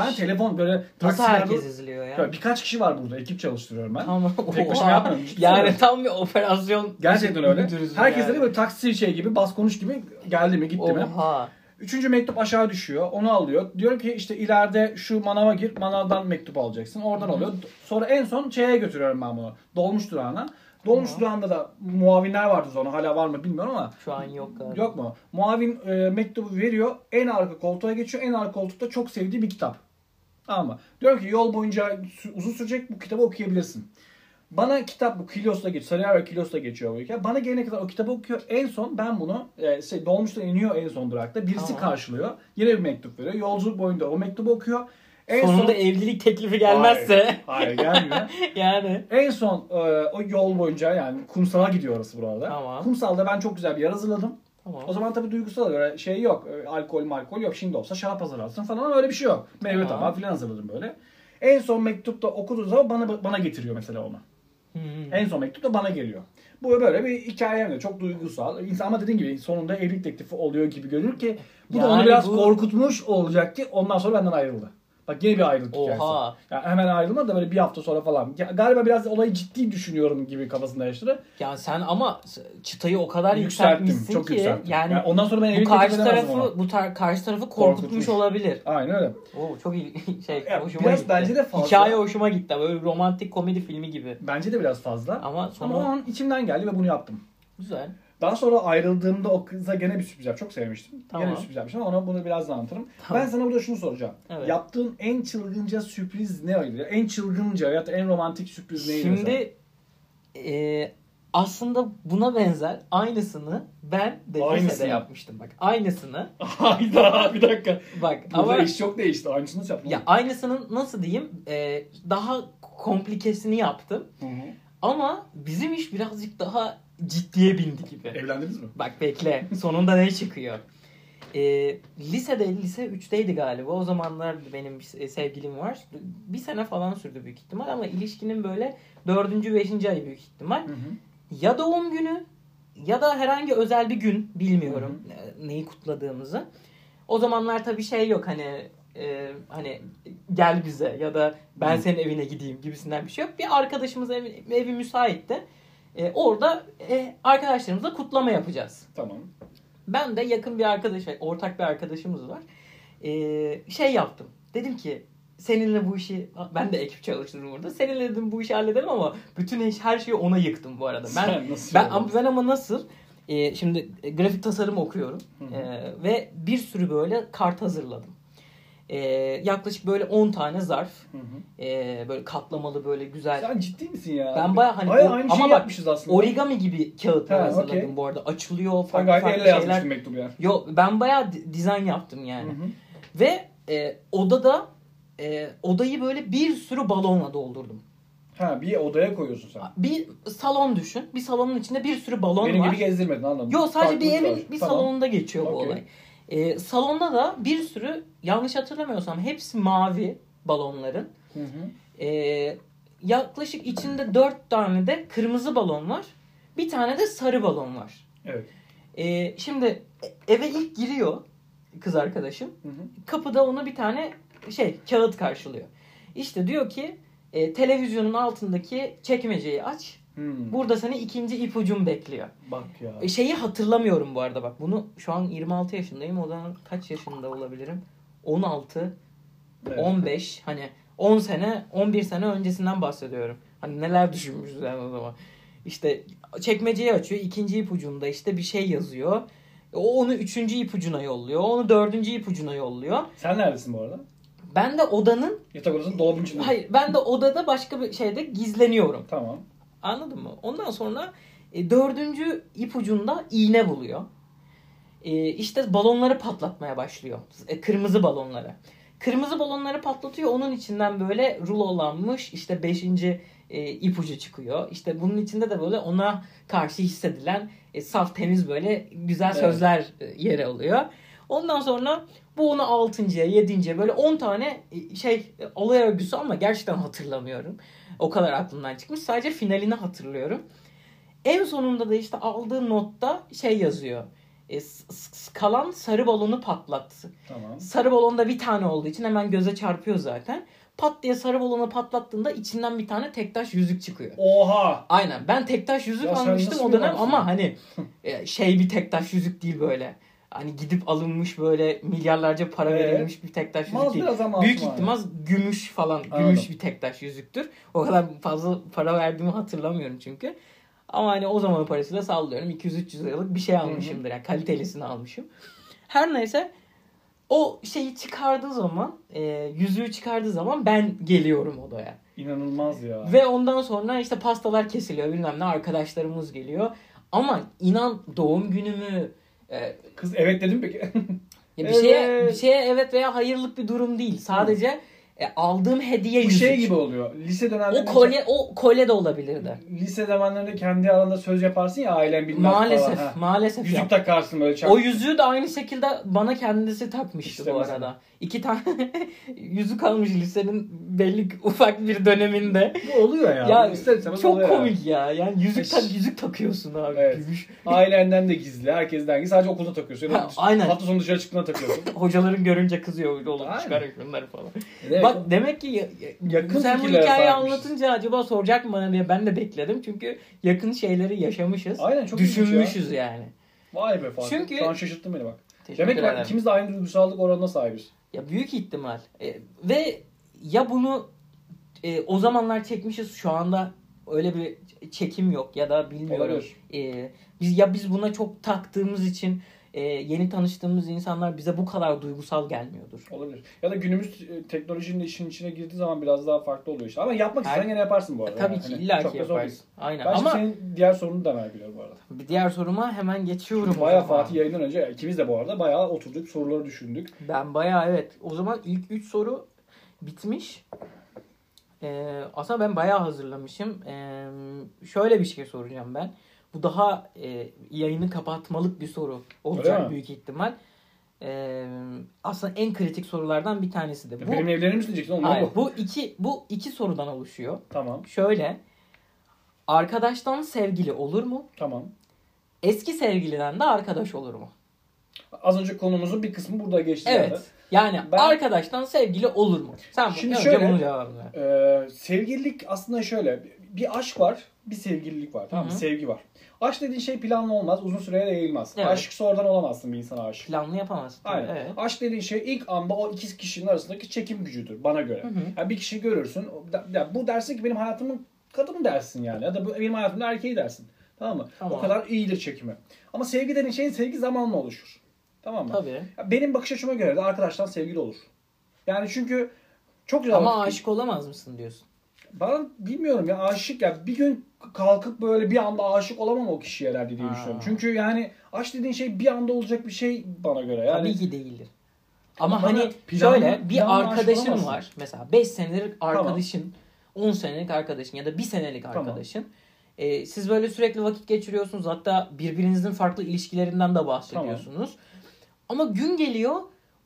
Ben telefon böyle Nasıl herkes izliyor ya? Böyle birkaç kişi var burada. Ekip çalıştırıyorum ben. Tamam. Tek başıma yapmıyorum, ciddi Yani tam bir operasyon. Gerçekten öyle. müdürüsün Herkes yani. de böyle taksi şey gibi bas konuş gibi geldi mi gitti mi? Oha. Üçüncü mektup aşağı düşüyor. Onu alıyor. Diyor ki işte ileride şu manava gir. Manavdan mektup alacaksın. Oradan alıyor. Sonra en son şeye götürüyorum ben bunu. Dolmuş durağına. Dolmuş Tamam. durağında da muavinler vardı sonra. Hala var mı bilmiyorum ama. Şu an yok galiba. Yok mu? Muavin e, mektubu veriyor. En arka koltuğa geçiyor. En arka koltukta çok sevdiği bir kitap. Tamam mı? Diyor ki yol boyunca uzun sürecek bu kitabı okuyabilirsin. Bana kitap bu Kilios'ta geçiyor. Sarıyer ve Kilios'ta geçiyor bu hikaye. Bana gelene kadar o kitabı okuyor. En son ben bunu e, şey, dolmuşta iniyor en son durakta. Birisi Tamam. karşılıyor. Yine bir mektup veriyor. Yolculuk boyunca o mektubu okuyor. En Sonunda son... evlilik teklifi gelmezse Hayır, hayır gelmiyor. yani. En son e, o yol boyunca yani kumsala gidiyor orası burada. Tamam. Kumsalda ben çok güzel bir yer hazırladım. Tamam. O zaman tabii duygusal göre şey yok. E, Alkol malkol yok. Şimdi olsa şarap hazırlarsın falan ama öyle bir şey yok. Meyve Tamam. tabağı falan hazırladım böyle. En son mektupta okuduğu zaman bana bana getiriyor mesela onu. Hmm. En son mektup da bana geliyor. Bu böyle bir hikaye de çok duygusal. İnsan ama dediğim gibi sonunda evlilik teklifi oluyor gibi görünür ki bu da onu Yani biraz bu- korkutmuş olacak ki ondan sonra benden ayrıldı. Bak yine bir ayrılık hikayesi. Oha. Ya hemen ayrılmadı da böyle bir hafta sonra falan. Ya galiba biraz olayı ciddi düşünüyorum gibi kafasında yaşadı. Ya sen ama çıtayı o kadar Yükselttim. yükseltmişsin Çok ki yükselttim. yani Yani ondan sonra ben bu karşı edemezdim ona. tarafı bu tar- karşı tarafı korkutmuş, Korkutmuş. olabilir. Aynen öyle. Oo çok iyi şey Ya hoşuma biraz gitti. bence de fazla. Hikaye hoşuma gitti. Böyle romantik komedi filmi gibi. Bence de biraz fazla. Ama Ama sonu o an içimden geldi ve bunu yaptım. güzel. Daha sonra ayrıldığımda o kıza gene bir sürpriz yaptım. Çok sevmiştim. Tamam. Gene bir sürpriz yapmıştım ama ona bunu birazdan anlatırım. Tamam. Ben sana burada şunu soracağım. Evet. Yaptığın en çılgınca sürpriz ne oydu? En çılgınca ya da en romantik sürpriz neydi? mesela? Şimdi e, aslında buna benzer aynısını ben de Aynısını. yapmıştım bak. Aynısını. Hayda bir dakika. Bak Burada ama iş çok değişti. Aynısını nasıl yaptın? ya aynısını nasıl diyeyim? E, daha komplikesini yaptım. Hı hı. Ama bizim iş birazcık daha ciddiye bindi gibi. Evlendiniz mi? Bak bekle. Sonunda ne çıkıyor? Ee, lisede, lise 3'teydi galiba. O zamanlar benim sevgilim var. Bir sene falan sürdü büyük ihtimal ama ilişkinin böyle 4. 5. ayı büyük ihtimal. Hı hı. Ya doğum günü ya da herhangi özel bir gün bilmiyorum e, neyi kutladığımızı. O zamanlar tabii şey yok hani e, hani gel bize ya da ben Hı. senin evine gideyim gibisinden bir şey yok. Bir arkadaşımız evi, evi müsaitti. E, orada e, arkadaşlarımızla kutlama yapacağız. Tamam. Ben de yakın bir arkadaş, ortak bir arkadaşımız var. Ee, şey yaptım. Dedim ki seninle bu işi, ben de ekip çalıştırdım orada. Seninle dedim bu işi halledelim ama bütün iş- her şeyi ona yıktım bu arada. Ben Sen nasıl ben ama ben ama nasıl? Ee, şimdi e, grafik tasarım okuyorum. Ee, ve bir sürü böyle kart hazırladım. Ee, yaklaşık böyle 10 tane zarf, Hı hı. ee, böyle katlamalı böyle güzel. Sen ciddi misin ya? Ben baya hani Bayağı o- aynı ama şeyi bak, aslında. Origami gibi kağıtlar Ha, hazırladım okey. bu arada. Açılıyor Sen farklı farklı elle şeyler. mektubu yani. Yo ben bayağı di- dizayn yaptım yani. Hı hı. Ve e, odada e, odayı böyle bir sürü balonla doldurdum. Ha bir odaya koyuyorsun sen. Bir salon düşün. Bir salonun içinde bir sürü balon Benim var. gibi gezdirmedin anladım. Yo sadece bir Farklılık evin var. bir Tamam. salonunda geçiyor bu Okey. olay. E, salonda da bir sürü yanlış hatırlamıyorsam hepsi mavi balonların. Hı hı. E, yaklaşık içinde dört tane de kırmızı balon var. Bir tane de sarı balon var. Evet. E, şimdi eve ilk giriyor kız arkadaşım. Hı hı. kapıda ona bir tane şey kağıt karşılıyor. İşte diyor ki e, televizyonun altındaki çekmeceyi aç. Hmm. Burada seni ikinci ipucum bekliyor. Bak ya. E, şeyi hatırlamıyorum bu arada bak. Bunu şu an 26 yaşındayım. O zaman kaç yaşında olabilirim? 16, Evet. 15 hani 10 sene, 11 sene öncesinden bahsediyorum. Hani neler düşünmüşüz yani o zaman. İşte çekmeceyi açıyor. ikinci ipucunda işte bir şey yazıyor. O onu üçüncü ipucuna yolluyor. Onu dördüncü ipucuna yolluyor. Sen neredesin bu arada? Ben de odanın Yatak odasının dolabın içinde. hayır ben de odada başka bir şeyde gizleniyorum. Tamam. Anladın mı? Ondan sonra e, dördüncü ipucunda iğne buluyor. E, işte balonları patlatmaya başlıyor. E, kırmızı balonları. Kırmızı balonları patlatıyor. Onun içinden böyle rulolanmış işte beşinci e, ipucu çıkıyor. İşte bunun içinde de böyle ona karşı hissedilen e, saf temiz böyle güzel Evet. sözler e, yer alıyor. Ondan sonra bu onu altıncıya, yedinciye böyle 10 tane e, şey e, olay örgüsü ama gerçekten hatırlamıyorum. O kadar aklımdan çıkmış. Sadece finalini hatırlıyorum. En sonunda da işte aldığı notta şey yazıyor. E, kalan sarı balonu patlattı. Tamam. Sarı balonda bir tane olduğu için hemen göze çarpıyor zaten. Pat diye sarı balonu patlattığında içinden bir tane tektaş yüzük çıkıyor. Oha! Aynen. Ben tektaş yüzük Ya almıştım o dönem ama hani e, şey bir tektaş yüzük değil böyle. Hani gidip alınmış böyle milyarlarca para Evet. verilmiş bir tektaş yüzük Maz değil. Büyük ihtimal gümüş falan. Gümüş Anladım. bir tektaş yüzüktür. O kadar fazla para verdiğimi hatırlamıyorum çünkü. Ama hani o zamanın parasıyla sallıyorum. 200-300 liralık bir şey almışımdır. Yani kalitelisini almışım. Her neyse o şeyi çıkardığı zaman, e, yüzüğü çıkardığı zaman ben geliyorum odaya. İnanılmaz ya. Ve ondan sonra işte pastalar kesiliyor bilmem ne arkadaşlarımız geliyor. Ama inan doğum günümü e, Kız evet dedim peki. ya bir şeye Evet. bir şeye evet veya hayırlık bir durum değil. Sadece e, aldığım hediye Bu yüzük. şey gibi oluyor. Lise dönemlerinde O kolye o kolye de olabilirdi. lise zamanlarında kendi aranda söz yaparsın ya ailen bilmez Maalesef, falan. Ha. maalesef. Yüzük yap- takarsın böyle çak. O yüzüğü de aynı şekilde bana kendisi takmıştı İşte bu arada. İki tane yüzük almış lisenin belli ufak bir döneminde. Bu oluyor ya. Ya, İster istemez Çok oluyor komik ya. Yani yüzük tak yüzük takıyorsun abi. Evet. Gümüş. Ailenden de gizli, herkesten gizli. Sadece okulda takıyorsun. Ya Ha, aynen. Hafta sonu dışarı çıktığında takıyorsun. Hocaların görünce kızıyor Aynen. çıkar şunları falan. Evet. Bak demek ki ya- ya- Yakın sen bu hikayeyi sahipmişiz. anlatınca acaba soracak mı bana diye ben de bekledim. Çünkü yakın şeyleri yaşamışız. Aynen çok ilginç ya. düşünmüşüz yani. Vay be Fatih. Çünkü- Şu an şaşırttın beni bak. Teşekkür Demek ki ikimiz de aynı duygusallık oranına sahibiz. Ya büyük ihtimal. E, ve ya bunu e, o zamanlar çekmişiz şu anda öyle bir çekim yok ya da bilmiyorum. Ee, biz ya biz buna çok taktığımız için e, yeni tanıştığımız insanlar bize bu kadar duygusal gelmiyordur. Olabilir. Ya da günümüz e, teknolojinin işin içine girdiği zaman biraz daha farklı oluyor işte. Ama yapmak Her- istesen gene yaparsın bu arada. Tabii yani. ki Hani illa ki değil. Aynen. Ben Ama senin diğer sorunu da merak ediyorum bu arada. bir diğer soruma hemen geçiyorum. o Bayağı. Fatih yayından önce ikimiz de bu arada bayağı oturduk soruları düşündük. Ben bayağı evet. O zaman ilk 3 soru bitmiş. Ee, aslında ben bayağı hazırlamışım. Ee, şöyle bir şey soracağım ben. Bu daha e, yayını kapatmalık bir soru olacak mi? büyük ihtimal. Ee, aslında en kritik sorulardan bir tanesi de. Bu, Benim evlenir misin diyecektin oğlum. ne hayır, bu? bu iki bu iki sorudan oluşuyor. Tamam. Şöyle. Arkadaştan sevgili olur mu? Tamam. Eski sevgiliden de arkadaş olur mu? Az önce konumuzun bir kısmı burada geçti Evet. zaten. Yani Ben- arkadaştan sevgili olur mu? Sen Şimdi önce şöyle- bunu cevabını ver. Ee, sevgililik aslında şöyle. Bir aşk var, bir sevgililik var. Tamam mı? Sevgi var. Aşk dediğin şey planlı olmaz, uzun süreye yayılmaz. Evet. Aşk sonradan olamazsın bir insana aşık. Planlı yapamazsın. Aynen. Evet. Aşk dediğin şey ilk anda o iki kişinin arasındaki çekim gücüdür bana göre. Hı hı. Yani bir kişi görürsün. o da- ya bu dersin ki benim hayatımın kadını dersin yani. Ya da bu benim hayatımda erkeği dersin. Tamam mı? Tamam. O kadar iyidir çekimi. Ama sevgi dediğin şey sevgi zamanla oluşur. Tamam mı? Tabii. Ya benim bakış açıma göre de arkadaştan sevgili olur. Yani çünkü çok güzel Ama aşık olamaz mısın diyorsun. Ben bilmiyorum ya aşık ya bir gün kalkıp böyle bir anda aşık olamam o kişiye herhalde diye Ha. düşünüyorum. Çünkü yani aşk dediğin şey bir anda olacak bir şey bana göre. Yani Tabii ki değildir. Ama Bana hani planlı- şöyle bir planlı arkadaşın var. Mesela 5 senelik arkadaşın, 10 senelik arkadaşın ya da 1 senelik Tamam. arkadaşın. Ee, siz böyle sürekli vakit geçiriyorsunuz. Hatta birbirinizin farklı ilişkilerinden de bahsediyorsunuz. Ama gün geliyor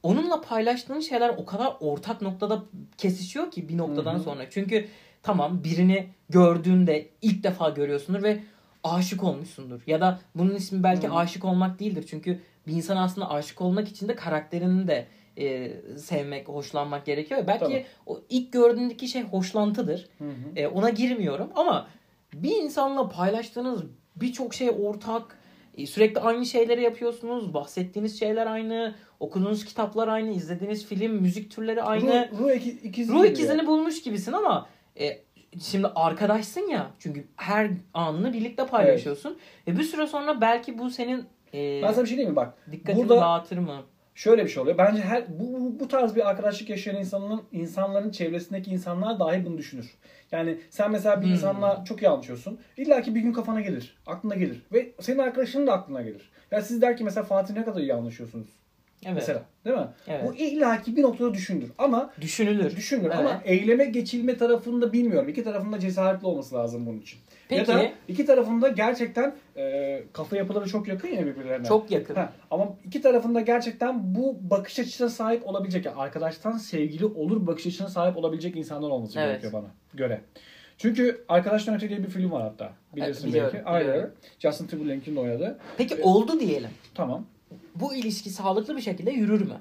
onunla paylaştığın şeyler o kadar ortak noktada kesişiyor ki bir noktadan Hı hı. sonra. Çünkü tamam birini gördüğünde ilk defa görüyorsundur ve aşık olmuşsundur. Ya da bunun ismi belki Hı. aşık olmak değildir. Çünkü bir insan aslında aşık olmak için de karakterini de e, sevmek, hoşlanmak gerekiyor. Belki Tabii. o ilk gördüğündeki şey hoşlantıdır. Hı hı. E, ona girmiyorum ama bir insanla paylaştığınız birçok şey ortak. E, sürekli aynı şeyleri yapıyorsunuz. Bahsettiğiniz şeyler aynı. Okuduğunuz kitaplar aynı. izlediğiniz film, müzik türleri aynı. Ruh, ruh iki- ikizi Ruh ikizini bulmuş gibisin ama e, şimdi arkadaşsın ya. Çünkü her anını birlikte paylaşıyorsun. E, bir süre sonra belki bu senin e, Ben sana bir şey diyeyim mi bak. dikkatini burada- dağıtır mı? Şöyle bir şey oluyor. Bence her bu, bu, bu tarz bir arkadaşlık yaşayan insanın insanların çevresindeki insanlar dahi bunu düşünür. Yani sen mesela bir Hmm. insanla çok iyi anlaşıyorsun. İlla ki bir gün kafana gelir. Aklına gelir. Ve senin arkadaşının da aklına gelir. Ya siz der ki mesela Fatih ne kadar iyi anlaşıyorsunuz. Evet. Mesela. Değil mi? Evet. Bu illa ki bir noktada düşündür. Ama Düşünülür. düşünür Evet. ama eyleme geçilme tarafında bilmiyorum. İki tarafında cesaretli olması lazım bunun için. Peki. Ya da iki tarafında gerçekten e, kafa yapıları çok yakın ya birbirlerine. Çok yakın. Ha, ama iki tarafında gerçekten bu bakış açısına sahip olabilecek, yani arkadaştan sevgili olur bakış açısına sahip olabilecek insanlar olması Evet. gerekiyor bana göre. Çünkü Arkadaştan Öte diye bir film var hatta. Bilirsin biliyorum, belki. Aynen. biliyorum. Justin Timberlake'in de oynadığı. Peki oldu diyelim. Tamam. Bu ilişki sağlıklı bir şekilde yürür mü?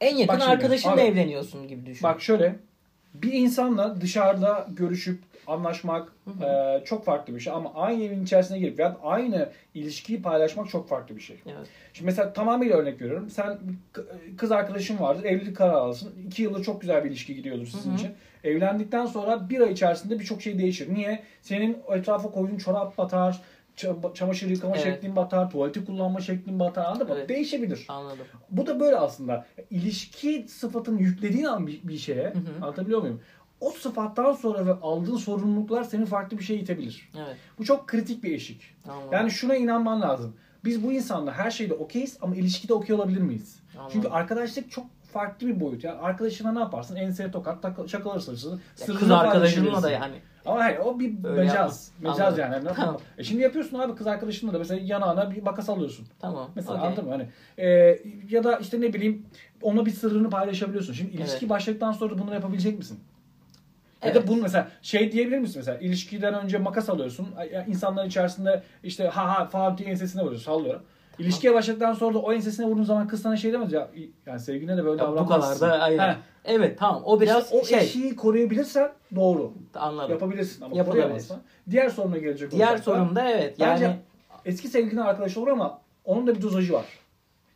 En yakın şimdi, arkadaşınla abi. evleniyorsun gibi düşün. Bak şöyle. Bir insanla dışarıda görüşüp anlaşmak Hı e, çok farklı bir şey ama aynı evin içerisine girip ya aynı ilişkiyi paylaşmak çok farklı bir şey. Evet. Şimdi mesela tamamıyla örnek veriyorum. Sen kız arkadaşın vardır, evlilik kararı alırsın. İki yılda çok güzel bir ilişki gidiyordur sizin Hı hı. için. Evlendikten sonra bir ay içerisinde birçok şey değişir. Niye? Senin etrafa koyduğun çorap batar, çamaşır yıkama Evet. şeklin batar, tuvaleti kullanma şeklin batar. Anladın mı? Evet. Değişebilir. Anladım. Bu da böyle aslında. İlişki sıfatını yüklediğin an bir, bir şeye, Hı hı. anlatabiliyor muyum? O sıfattan sonra ve aldığın sorumluluklar seni farklı bir şeye itebilir. Evet. Bu çok kritik bir eşik. Anladım. Yani şuna inanman lazım. Biz bu insanla her şeyde okeyiz ama ilişkide okey olabilir miyiz? Anladım. Çünkü arkadaşlık çok farklı bir boyut. Yani arkadaşına ne yaparsın? Enseye tokat, şakalar sırrını kız arkadaşınla da yani. Ama hayır o bir Öyle mecaz. yapma. Mecaz Anladım. yani. Tamam. E şimdi yapıyorsun abi kız arkadaşınla da mesela yanağına bir makas alıyorsun. Tamam. Mesela okey. anladın mı? Hani, e, ya da işte ne bileyim ona bir sırrını paylaşabiliyorsun. Şimdi ilişki Evet. başladıktan sonra bunu yapabilecek misin? Ya Evet. da bunu mesela şey diyebilir misin mesela ilişkiden önce makas alıyorsun. Ya insanların içerisinde işte ha ha falan diye ensesine vuruyorsun sallıyorum. İlişkiye başladıktan sonra da o ensesine vurduğun zaman kız sana şey demez ya yani sevgiline de böyle Ya bu davranmazsın. kadar da aynen. Evet tamam. O biraz o şey. eşiği koruyabilirsen doğru. Anladım. Yapabilirsin ama Yapılabilir. koruyamazsan. Diğer soruna gelecek Diğer olursak da, sorum da evet. Yani Bence eski sevgilinin arkadaşı olur ama onun da bir dozajı var.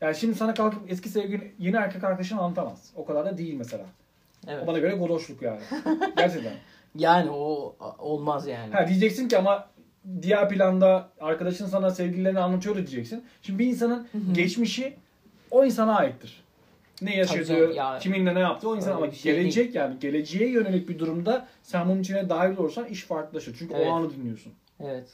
Yani şimdi sana kalkıp eski sevgilin yeni erkek arkadaşını anlatamaz. O kadar da değil mesela. evet. O bana göre godoşluk yani. Gerçekten. Yani o olmaz yani. Ha diyeceksin ki ama diğer planda arkadaşın sana sevgililerini anlatıyor da diyeceksin. Şimdi bir insanın hı. geçmişi o insana aittir. Ne yaşadığı, ya- kiminle ne yaptığı o insan ama şey gelecek yani geleceğe yönelik bir durumda sen bunun içine dahil olursan iş farklılaşır. Çünkü Evet. o anı dinliyorsun. Evet.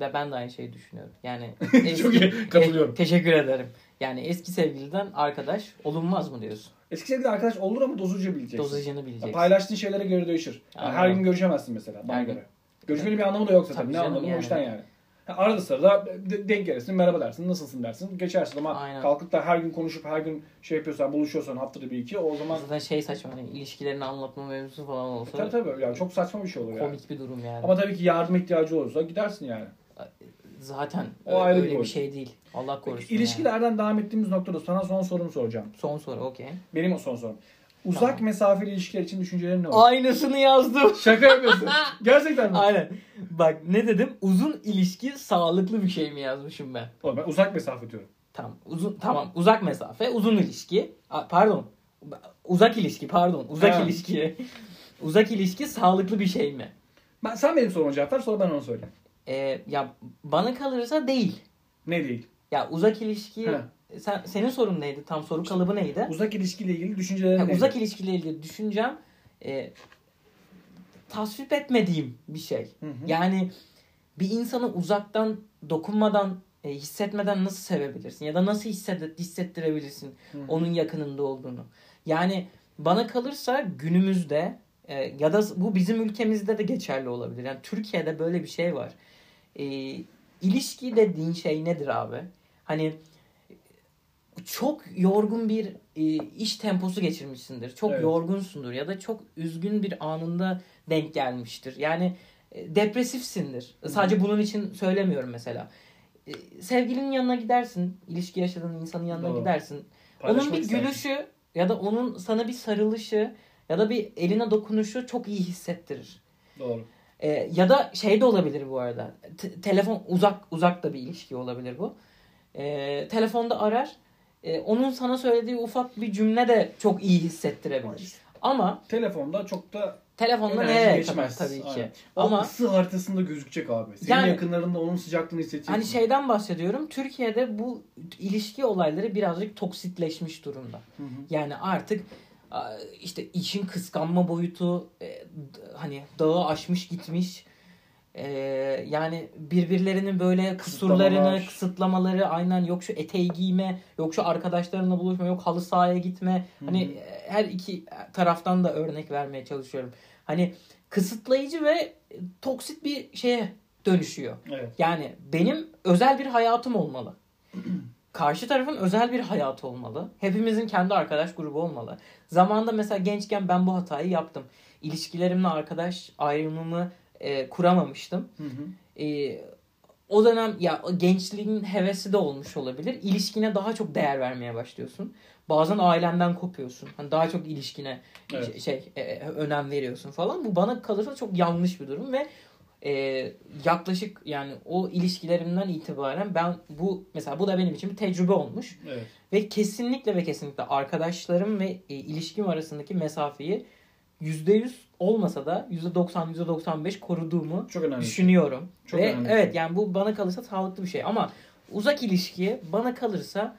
Ve ben de aynı şeyi düşünüyorum. Yani Çok iyi, katılıyorum. E, teşekkür ederim. Yani eski sevgiliden arkadaş olunmaz mı diyorsun? Eski sevgili arkadaş olur ama dozajı bileceksin. Dozajını Ya bileceksin. Paylaştığın şeylere göre değişir. Yani her gün görüşemezsin mesela bana gün. göre. Görüşmenin bir anlamı da yok zaten. Tabii ne anlamı yani. o işten yani. Ha, Arada sırada de- denk gelirsin, merhaba dersin, nasılsın dersin, geçersin ama Aynen. kalkıp da her gün konuşup her gün şey yapıyorsan, buluşuyorsan haftada bir iki o zaman Zaten şey saçma hani ilişkilerini anlatma mevzusu falan olsa tabii tabii yani çok saçma bir şey olur yani. komik bir durum yani. Ama tabii ki yardım ihtiyacı olursa gidersin yani. Zaten O ayrı bir öyle bir boyut. şey değil. Allah korusun. Peki, yani. ilişkilerden devam ettiğimiz noktada sana son sorumu soracağım. Son soru okey. Benim o son sorum. Uzak Tamam. mesafeli ilişkiler için düşüncelerin ne olur? Aynısını yazdım. Şaka yapıyorsun. Gerçekten mi? Aynen. Bak ne dedim? Uzun ilişki sağlıklı bir şey mi yazmışım ben? Oğlum ben uzak mesafe diyorum. Tamam. Uzun tamam. Uzak mesafe, uzun ilişki. A, pardon. Uzak ilişki pardon. Uzak Ha. ilişki. Uzak ilişki sağlıklı bir şey mi? Ben, sen benim soruma cevap ver sonra ben onu söyleyeyim. Ee, ya bana kalırsa değil. Ne değil? Ya uzak ilişki Ha. Sen senin sorun neydi? Tam soru kalıbı neydi? Uzak ilişkiyle ilgili düşüncelerin nedir? uzak ilişkiyle ilgili düşüncem e, tasvip etmediğim bir şey. Hı hı. Yani bir insanı uzaktan dokunmadan e, hissetmeden nasıl sevebilirsin ya da nasıl hisset, hissettirebilirsin Hı hı. onun yakınında olduğunu. Yani bana kalırsa günümüzde e, ya da bu bizim ülkemizde de geçerli olabilir. Yani Türkiye'de böyle bir şey var. E, ilişki dediğin şey nedir abi? Hani çok yorgun bir e, iş temposu geçirmişsindir. Çok Evet. yorgunsundur ya da çok üzgün bir anında denk gelmiştir. Yani e, depresifsindir. Sadece bunun için söylemiyorum mesela. E, sevgilinin yanına gidersin, ilişki yaşadığın insanın yanına Doğru. gidersin. Paylaşmak onun bir istersin. gülüşü ya da onun sana bir sarılışı ya da bir eline dokunuşu çok iyi hissettirir. Doğru. E, ya da şey de olabilir bu arada. Te- telefon uzak uzak da bir ilişki olabilir bu. E, telefonda arar. E, onun sana söylediği ufak bir cümle de çok iyi hissettirebilir. Ama Telefonda çok da telefonda nereye geçmez. kadar tabii ki. Aynen. O Ama ısı haritasında gözükecek abi. Senin Yani- yakınlarında onun sıcaklığını hissedeceksin. hani şeyden bahsediyorum. Türkiye'de bu ilişki olayları birazcık toksitleşmiş durumda. Hı hı. Yani artık işte işin kıskanma boyutu e, hani dağı aşmış gitmiş. E, yani birbirlerinin böyle kusurlarını, Kısıtlamalar. kısıtlamaları aynen yok şu eteği giyme, yok şu arkadaşlarınla buluşma, yok halı sahaya gitme. Hani e, her iki taraftan da örnek vermeye çalışıyorum. Hani kısıtlayıcı ve toksit bir şeye dönüşüyor. Evet. Yani benim özel bir hayatım olmalı. Karşı tarafın özel bir hayatı olmalı. Hepimizin kendi arkadaş grubu olmalı. Zamanında mesela gençken ben bu hatayı yaptım. İlişkilerimle arkadaş ayrımımı e, kuramamıştım. Hı hı. E, o dönem ya gençliğin hevesi de olmuş olabilir. İlişkine daha çok değer vermeye başlıyorsun. Bazen ailenden kopuyorsun. Hani daha çok ilişkine Evet. şey e, önem veriyorsun falan. Bu bana kalırsa çok yanlış bir durum ve e, yaklaşık yani o ilişkilerimden itibaren ben bu mesela bu da benim için bir tecrübe olmuş Evet. ve kesinlikle ve kesinlikle arkadaşlarım ve e, ilişkim arasındaki mesafeyi %100 olmasa da %90 %95 koruduğumu Çok önemli. düşünüyorum. Çok ve önemli. evet yani bu bana kalırsa sağlıklı bir şey ama uzak ilişki bana kalırsa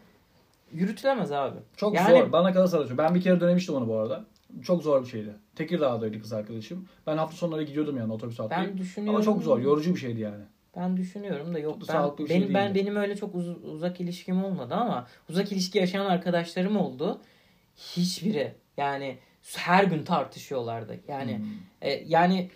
yürütülemez abi. Çok Yani- zor. Bana kalırsa da. Ben bir kere denemiştim onu bu arada. Çok zor bir şeydi. Tekirdağ'daydı kız arkadaşım. Ben hafta sonları gidiyordum yani otobüs atlayıp. Ben düşünüyorum. Ama çok zor. Yorucu bir şeydi yani. Ben düşünüyorum da yok. Ben, Sağlıklı bir şey benim ben benim öyle çok uz- uzak ilişkim olmadı ama uzak ilişki yaşayan arkadaşlarım oldu. Hiçbiri yani her gün tartışıyorlardı. Yani Hmm. e, yani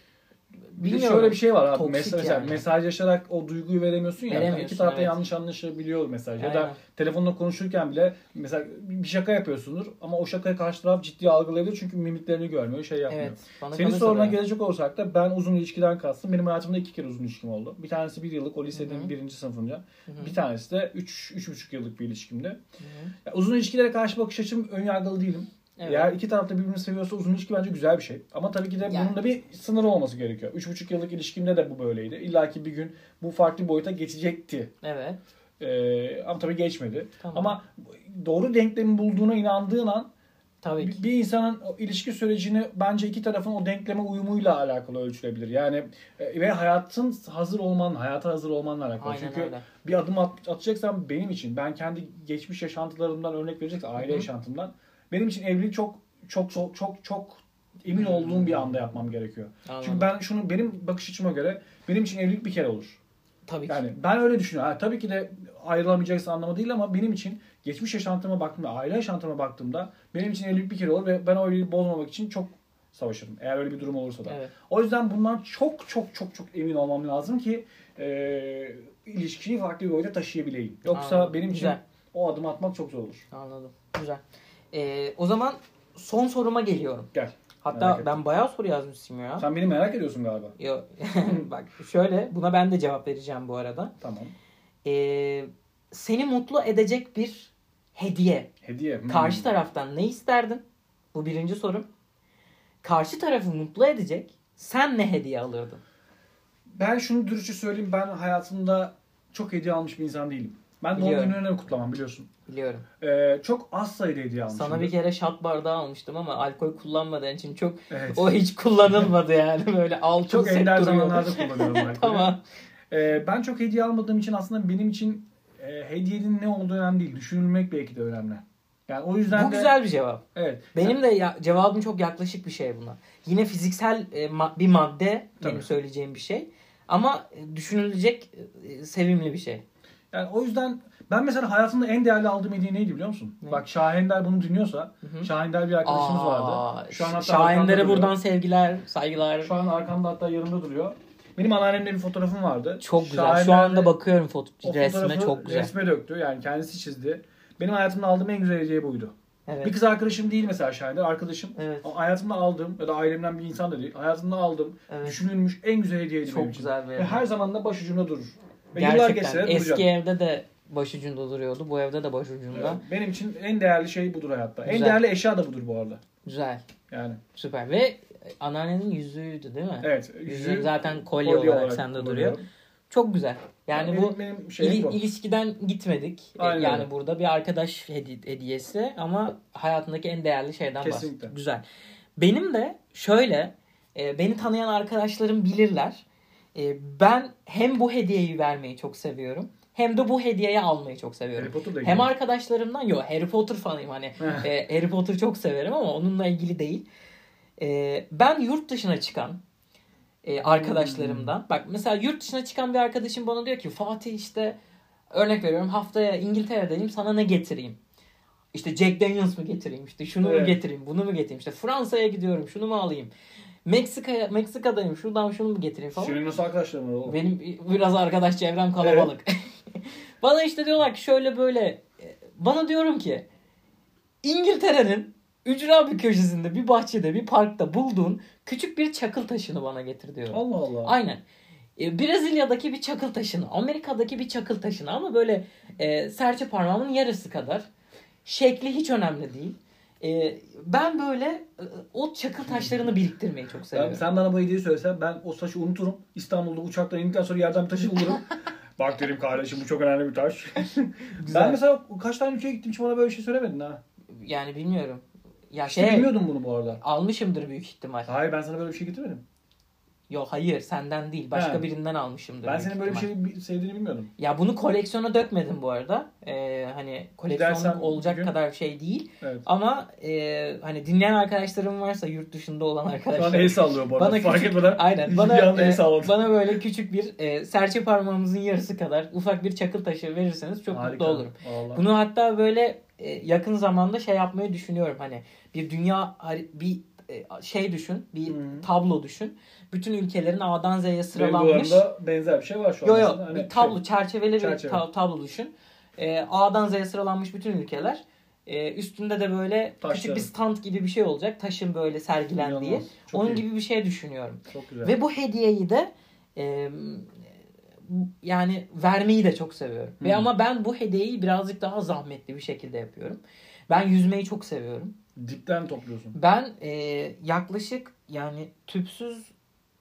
bilmiyorum. şöyle bir şey var abi. Mes- mesela yani. mesajlaşarak o duyguyu veremiyorsun ya. Veremiyorsun, İki tarafta evet. yanlış anlaşabiliyor mesaj. Ya da Aynen. telefonla konuşurken bile mesela bir şaka yapıyorsundur ama o şakayı karşı taraf ciddi algılayabilir çünkü mimiklerini görmüyor, şey yapmıyor. Evet. Senin soruna da- gelecek olsak da ben uzun ilişkiden kastım. Benim hayatımda iki kere uzun ilişkim oldu. Bir tanesi bir yıllık o lisenin birinci sınıfınca. Hı hı. Bir tanesi de üç, üç buçuk yıllık bir ilişkimdi. Hı hı. Ya uzun ilişkilere karşı bakış açım ön yargılı değilim. Evet. Eğer iki taraf da birbirini seviyorsa uzun ilişki bence güzel bir şey. Ama tabii ki de Yani. bunun da bir sınırı olması gerekiyor. Üç buçuk yıllık ilişkimde de bu böyleydi. İlla ki bir gün bu farklı boyuta geçecekti. Evet. Ee, ama tabii geçmedi. Tamam. Ama doğru denklemi bulduğuna inandığın an Tabii ki. Bir, insanın ilişki sürecini bence iki tarafın o denkleme uyumuyla alakalı ölçülebilir. Yani e, ve hayatın hazır olman, hayata hazır olmanla alakalı. Aynen Çünkü öyle. bir adım at, atacaksan benim için ben kendi geçmiş yaşantılarımdan örnek vereceksem aile Hı hı. yaşantımdan benim için evlilik çok çok çok çok çok emin olduğum bir anda yapmam gerekiyor. Anladım. Çünkü ben şunu benim bakış açıma göre benim için evlilik bir kere olur. Tabii ki. Yani ben öyle düşünüyorum. Ha, tabii ki de ayrılamayacaksın anlamı değil ama benim için geçmiş yaşantıma baktığımda, aile yaşantıma baktığımda benim için evlilik bir kere olur ve ben o evliliği bozmamak için çok savaşırım. Eğer öyle bir durum olursa da. Evet. O yüzden bundan çok çok çok çok emin olmam lazım ki e, ilişkiyi farklı bir boyuta taşıyabileyim. Yoksa Anladım. benim için Güzel. o adım atmak çok zor olur. Anladım. Güzel. Ee, o zaman son soruma geliyorum. Gel. Hatta ben bayağı soru yazmışım ya. Sen beni merak ediyorsun galiba. Yo, bak şöyle buna ben de cevap vereceğim bu arada. Tamam. Ee, seni mutlu edecek bir hediye. Hediye. Hmm. Karşı taraftan ne isterdin? Bu birinci sorum. Karşı tarafı mutlu edecek. Sen ne hediye alırdın? Ben şunu dürüstçe söyleyeyim. Ben hayatımda çok hediye almış bir insan değilim. Ben doğum Biliyorum. günlerini kutlamam biliyorsun. Biliyorum. Ee, çok az sayıda hediye almışım. Sana bir kere şat bardağı almıştım ama alkol kullanmadığın için çok Evet. o hiç kullanılmadı yani böyle altın çok set ender zamanlarda kullanıyorum alkolü. tamam. Ee, ben çok hediye almadığım için aslında benim için e, hediyenin ne olduğu önemli değil. Düşünülmek belki de önemli. Yani o yüzden Bu de güzel bir cevap. evet. Benim de ya, cevabım çok yaklaşık bir şey buna. Yine fiziksel e, ma- bir madde benim Tabii. söyleyeceğim bir şey. Ama e, düşünülecek e, sevimli bir şey. Yani o yüzden ben mesela hayatımda en değerli aldığım hediye neydi biliyor musun? Ne? Bak Şahender bunu dinliyorsa. Hı hı. Şahender bir arkadaşımız Aa, vardı. Şu an hatta Şahinlere buradan sevgiler, saygılar. Şu an arkamda hatta yanımda duruyor. Benim anneannemle bir fotoğrafım vardı. Çok güzel. Şu anda bakıyorum foto resme çok güzel. Resme döktü. Yani kendisi çizdi. Benim hayatımda aldığım en güzel hediye buydu. Evet. Bir kız arkadaşım değil mesela Şahiner. Arkadaşım. Evet. Hayatımda aldığım ya da ailemden bir insan da değil. Hayatımda aldığım Evet. düşünülmüş en güzel hediyeydi Çok benim için. güzel bir Ve her zaman da başucumda durur. Ve yıllar geçse Gerçekten eski evde de başucunda duruyordu. Bu evde de başucunda. Evet, Benim için en değerli şey budur hayatta. En Güzel. değerli eşya da budur bu arada. Güzel. Yani Süper. Ve anneannenin yüzüğüydü değil mi? evet. Yüzüğü zaten kolye, olarak, sende duruyor. Çok güzel. Yani benim, bu benim şeyim İli- bu. ilişkiden gitmedik. E, Aynen yani burada bir arkadaş hedi- hediyesi ama hayatındaki en değerli şeyden Kesinlikle. Güzel. Benim de şöyle e, beni tanıyan arkadaşlarım bilirler. E, ben hem bu hediyeyi vermeyi çok seviyorum hem de bu hediyeyi almayı çok seviyorum. Harry Potter Hem arkadaşlarımdan yok Harry Potter fanıyım hani e, Harry Potter çok severim ama onunla ilgili değil. E, ben yurt dışına çıkan e, arkadaşlarımdan bak mesela yurt dışına çıkan bir arkadaşım bana diyor ki Fatih işte örnek veriyorum haftaya İngiltere'deyim sana ne getireyim? İşte Jack Daniels mı getireyim? İşte şunu mu Evet. getireyim? Bunu mu getireyim? İşte Fransa'ya gidiyorum. Şunu mu alayım? Meksika'ya Meksika'dayım. Şuradan şunu mu getireyim falan. Senin nasıl arkadaşların var oğlum? Benim biraz arkadaş çevrem kalabalık. Bana işte diyorlar ki şöyle böyle. Bana diyorum ki İngiltere'nin ücra bir köşesinde, bir bahçede, bir parkta bulduğun küçük bir çakıl taşını bana getir diyorum. Allah Allah. Aynen. E, Brezilya'daki bir çakıl taşını, Amerika'daki bir çakıl taşını ama böyle e, serçe parmağımın yarısı kadar. Şekli hiç önemli değil. E, ben böyle e, o çakıl taşlarını biriktirmeyi çok Ben, seviyorum. sen bana bu hediyeyi söylesen ben o taşı unuturum. İstanbul'da uçaktan indikten sonra yerden bir taşı bulurum. Bak derim kardeşim bu çok önemli bir taş. Ben mesela kaç tane ülkeye gittim hiç bana böyle bir şey söylemedin ha. Yani bilmiyorum. Ya İşte şey bilmiyordum bunu bu arada. almışımdır büyük ihtimal. Hayır ben sana böyle bir şey getirmedim. Yok hayır senden değil başka He. birinden almışımdır. Ben senin böyle bir ihtimal. şey bi- sevdiğini bilmiyordum. Ya bunu koleksiyona dökmedim bu arada. Ee, hani koleksiyonluk Gidersen olacak bir gün- kadar şey değil. Evet. Ama e, hani dinleyen arkadaşlarım varsa yurt dışında olan Şu an arkadaşlar. el sallıyor bu arada. Bana Fark küçük, etmeden. aynen bir bana anda el e, salladı. bana böyle küçük bir e, serçe parmağımızın yarısı kadar ufak bir çakıl taşı verirseniz çok mutlu olurum. Vallahi. Bunu hatta böyle e, yakın zamanda şey yapmayı düşünüyorum. Hani bir dünya bir şey düşün, bir Hı. tablo düşün. Bütün ülkelerin A'dan Z'ye Benim sıralanmış. duvarımda benzer bir şey var şu an. Yo yo aslında. Hani bir tablo şey- çerçeveli bir Çerçeve. ta- tablo düşün. E, A'dan Z'ye sıralanmış bütün ülkeler. E, üstünde de böyle küçük Taşları. bir stand gibi bir şey olacak. Taşın böyle sergilendiği. İnanılmaz. Çok Onun iyi. gibi bir şey düşünüyorum. Çok güzel. Ve bu hediyeyi de e, yani vermeyi de çok seviyorum. Ve Hmm. ama ben bu hediyeyi birazcık daha zahmetli bir şekilde yapıyorum. Ben yüzmeyi çok seviyorum. Dipten topluyorsun. Ben e, yaklaşık yani tüpsüz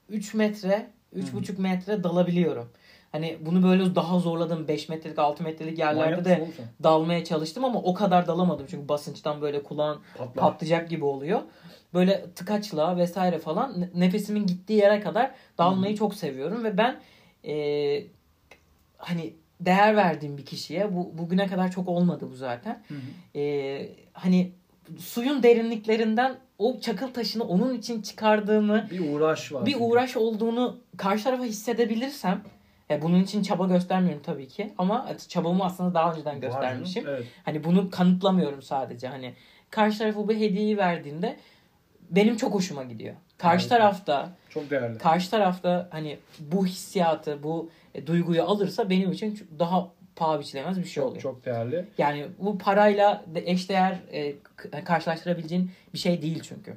3 metre, 3,5 metre dalabiliyorum. Hani bunu böyle daha zorladım. 5 metrelik 6 metrelik yerlerde Manyak de dalmaya çalıştım ama o kadar dalamadım. Çünkü basınçtan böyle kulağın Patlar. patlayacak gibi oluyor. Böyle tıkaçla vesaire falan ne- nefesimin gittiği yere kadar dalmayı çok seviyorum ve ben e, hani değer verdiğim bir kişiye bu bugüne kadar çok olmadı bu zaten. Hı hı. E, hani suyun derinliklerinden o çakıl taşını onun için çıkardığını Bir uğraş var. bir çünkü. uğraş olduğunu karşı tarafa hissedebilirsem e, bunun için çaba göstermiyorum tabii ki ama çabamı aslında daha önceden göstermişim. Evet. Hani bunu kanıtlamıyorum sadece. Hani karşı tarafa bu hediyeyi verdiğinde benim çok hoşuma gidiyor. Karşı Evet. tarafta Çok değerli. karşı tarafta hani bu hissiyatı, bu e, duyguyu alırsa benim için daha paha biçilemez bir şey Çok, oluyor. çok değerli. Yani bu parayla de eşdeğer e, karşılaştırabileceğin bir şey değil çünkü.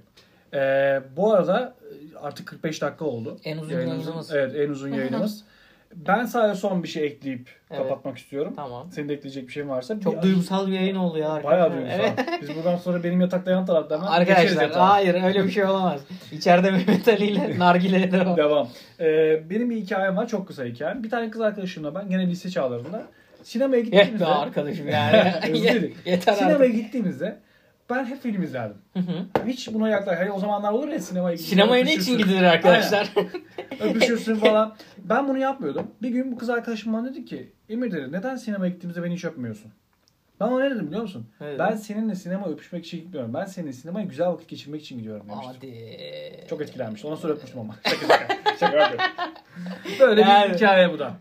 Ee, bu arada e, artık 45 dakika oldu. En uzun Yayınımızın- yayınımız. Evet en uzun yayınımız. ben sadece son bir şey ekleyip Evet. kapatmak istiyorum. Tamam. Senin de ekleyecek bir şeyin varsa. Çok bir, duygusal bir yayın oldu ya. Bayağı arkadaşlar. duygusal. Evet. Biz buradan sonra benim yatakta yan tarafta hemen Arkadaşlar hayır öyle bir şey olamaz. İçeride Mehmet Ali ile Nargile'ye devam. Devam. Ee, benim bir hikayem var. Çok kısa hikayem. Bir tane kız arkadaşımla ben gene lise çağlarında sinemaya gittiğimizde be arkadaşım yani. Yeter sinemaya artık. gittiğimizde ben hep film izlerdim. Hı hı. Hiç buna yaklaş. Hani o zamanlar olur ya sinemaya gidiyorsun. Sinemaya ne için gidilir arkadaşlar? öpüşürsün falan. Ben bunu yapmıyordum. Bir gün bu kız arkadaşım bana dedi ki Emir dedi neden sinemaya gittiğimizde beni hiç öpmüyorsun? Ben ona ne dedim biliyor musun? Evet. Ben seninle sinema öpüşmek için gitmiyorum. Ben seninle sinemaya güzel vakit geçirmek için gidiyorum demiştim. Hadi. Çok etkilenmişti. Ondan sonra öpmüştüm ama. Şaka şaka. şaka. Böyle Yani- bir hikaye bu da.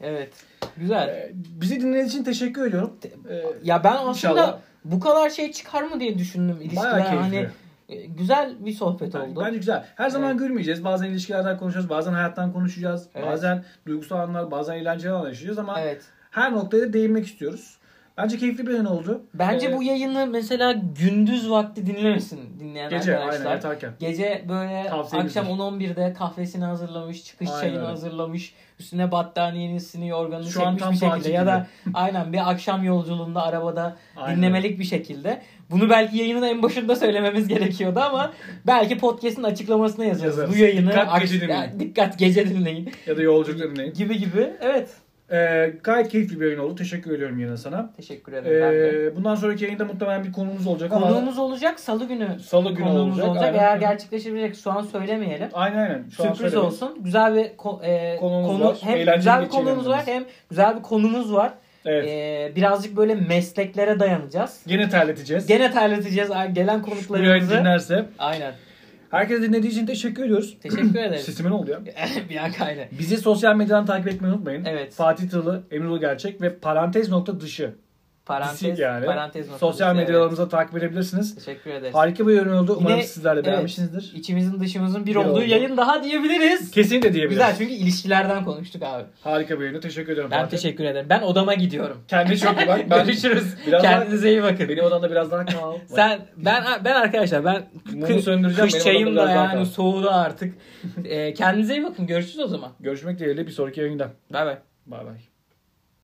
Evet. Güzel. Ee, bizi dinlediğiniz için teşekkür ediyorum. Ee, Ya ben aslında İnşallah. bu kadar şey çıkar mı diye düşündüm ilişkiler. Hani e, güzel bir sohbet Ben- oldu. Bence güzel. Her zaman Evet. gülmeyeceğiz. Bazen ilişkilerden konuşacağız. Bazen hayattan konuşacağız. Evet. Bazen duygusal anlar, bazen eğlenceli anlar yaşayacağız ama Evet. her noktaya da değinmek istiyoruz. Bence keyifli bir yayın oldu. Bence Ee, bu yayını mesela gündüz vakti dinlemesin dinleyen Gece arkadaşlar. aynen yatarken. Gece böyle Tavsiyemizdir. akşam 10-11'de kahvesini hazırlamış, çıkış Aynen çayını hazırlamış, üstüne battaniyesini, yorganını Şu çekmiş bir şekilde tatil ya da aynen bir akşam yolculuğunda arabada Aynen. dinlemelik bir şekilde. Bunu belki yayının en başında söylememiz gerekiyordu ama belki podcast'in açıklamasına yazarız. Yazarız. Bu yayını Dikkat gece dinleyin. Ya, dikkat gece dinleyin. Ya da yolculuk dinleyin. gibi gibi. Evet. Ee, gayet keyifli bir yayın oldu. Teşekkür ediyorum yine sana. Teşekkür ederim ben de. Ee, bundan sonraki yayında muhtemelen bir konumuz olacak ama Konuğumuz olacak salı günü. salı günü Konuğumuz olacak. olacak. Aynen. Eğer gerçekleşebilecek şu an söylemeyelim. Aynen aynen. Şu an Sürpriz söylemeyin. olsun. Güzel bir ko- e, Konuğumuz konu var. hem Eğlenceli güzel bir konumuz var hem güzel bir konumuz var. Evet. E, birazcık böyle mesleklere dayanacağız. Gene terleteceğiz. Gene terleteceğiz gelen konuklarımızı. dinlerse. Aynen. Herkese dinlediği için teşekkür ediyoruz. Teşekkür ederiz. Sesimin oldu ya. bir an kaydı. Bizi sosyal medyadan takip etmeyi unutmayın. Evet. Fatih Tırlı, Emre Gerçek ve parantez nokta dışı. Parantez, yani. parantez noktası. Sosyal Evet. medyalarımızı takip edebilirsiniz. Teşekkür ederiz. Harika bir yorum oldu. Umarım Yine- sizler de evet, beğenmişsinizdir. İçimizin dışımızın bir Bir olduğu oldu. yayın daha diyebiliriz. Kesinlikle diyebiliriz. Güzel çünkü ilişkilerden konuştuk abi. Harika bir yayını. Teşekkür ediyorum. Ben Fatih. teşekkür ederim. Ben odama gidiyorum. Kendine çok iyi bak. Ben Görüşürüz. Biraz daha- Kendinize iyi bakın. Benim odamda biraz daha kal. Sen ben ben arkadaşlar ben Mumu kı- söndüreceğim, Kış çayım da daha yani soğudu artık. Ee, kendinize iyi bakın. Görüşürüz o zaman. Görüşmek dileğiyle bir sonraki yayında. Bay bay. Bay bay.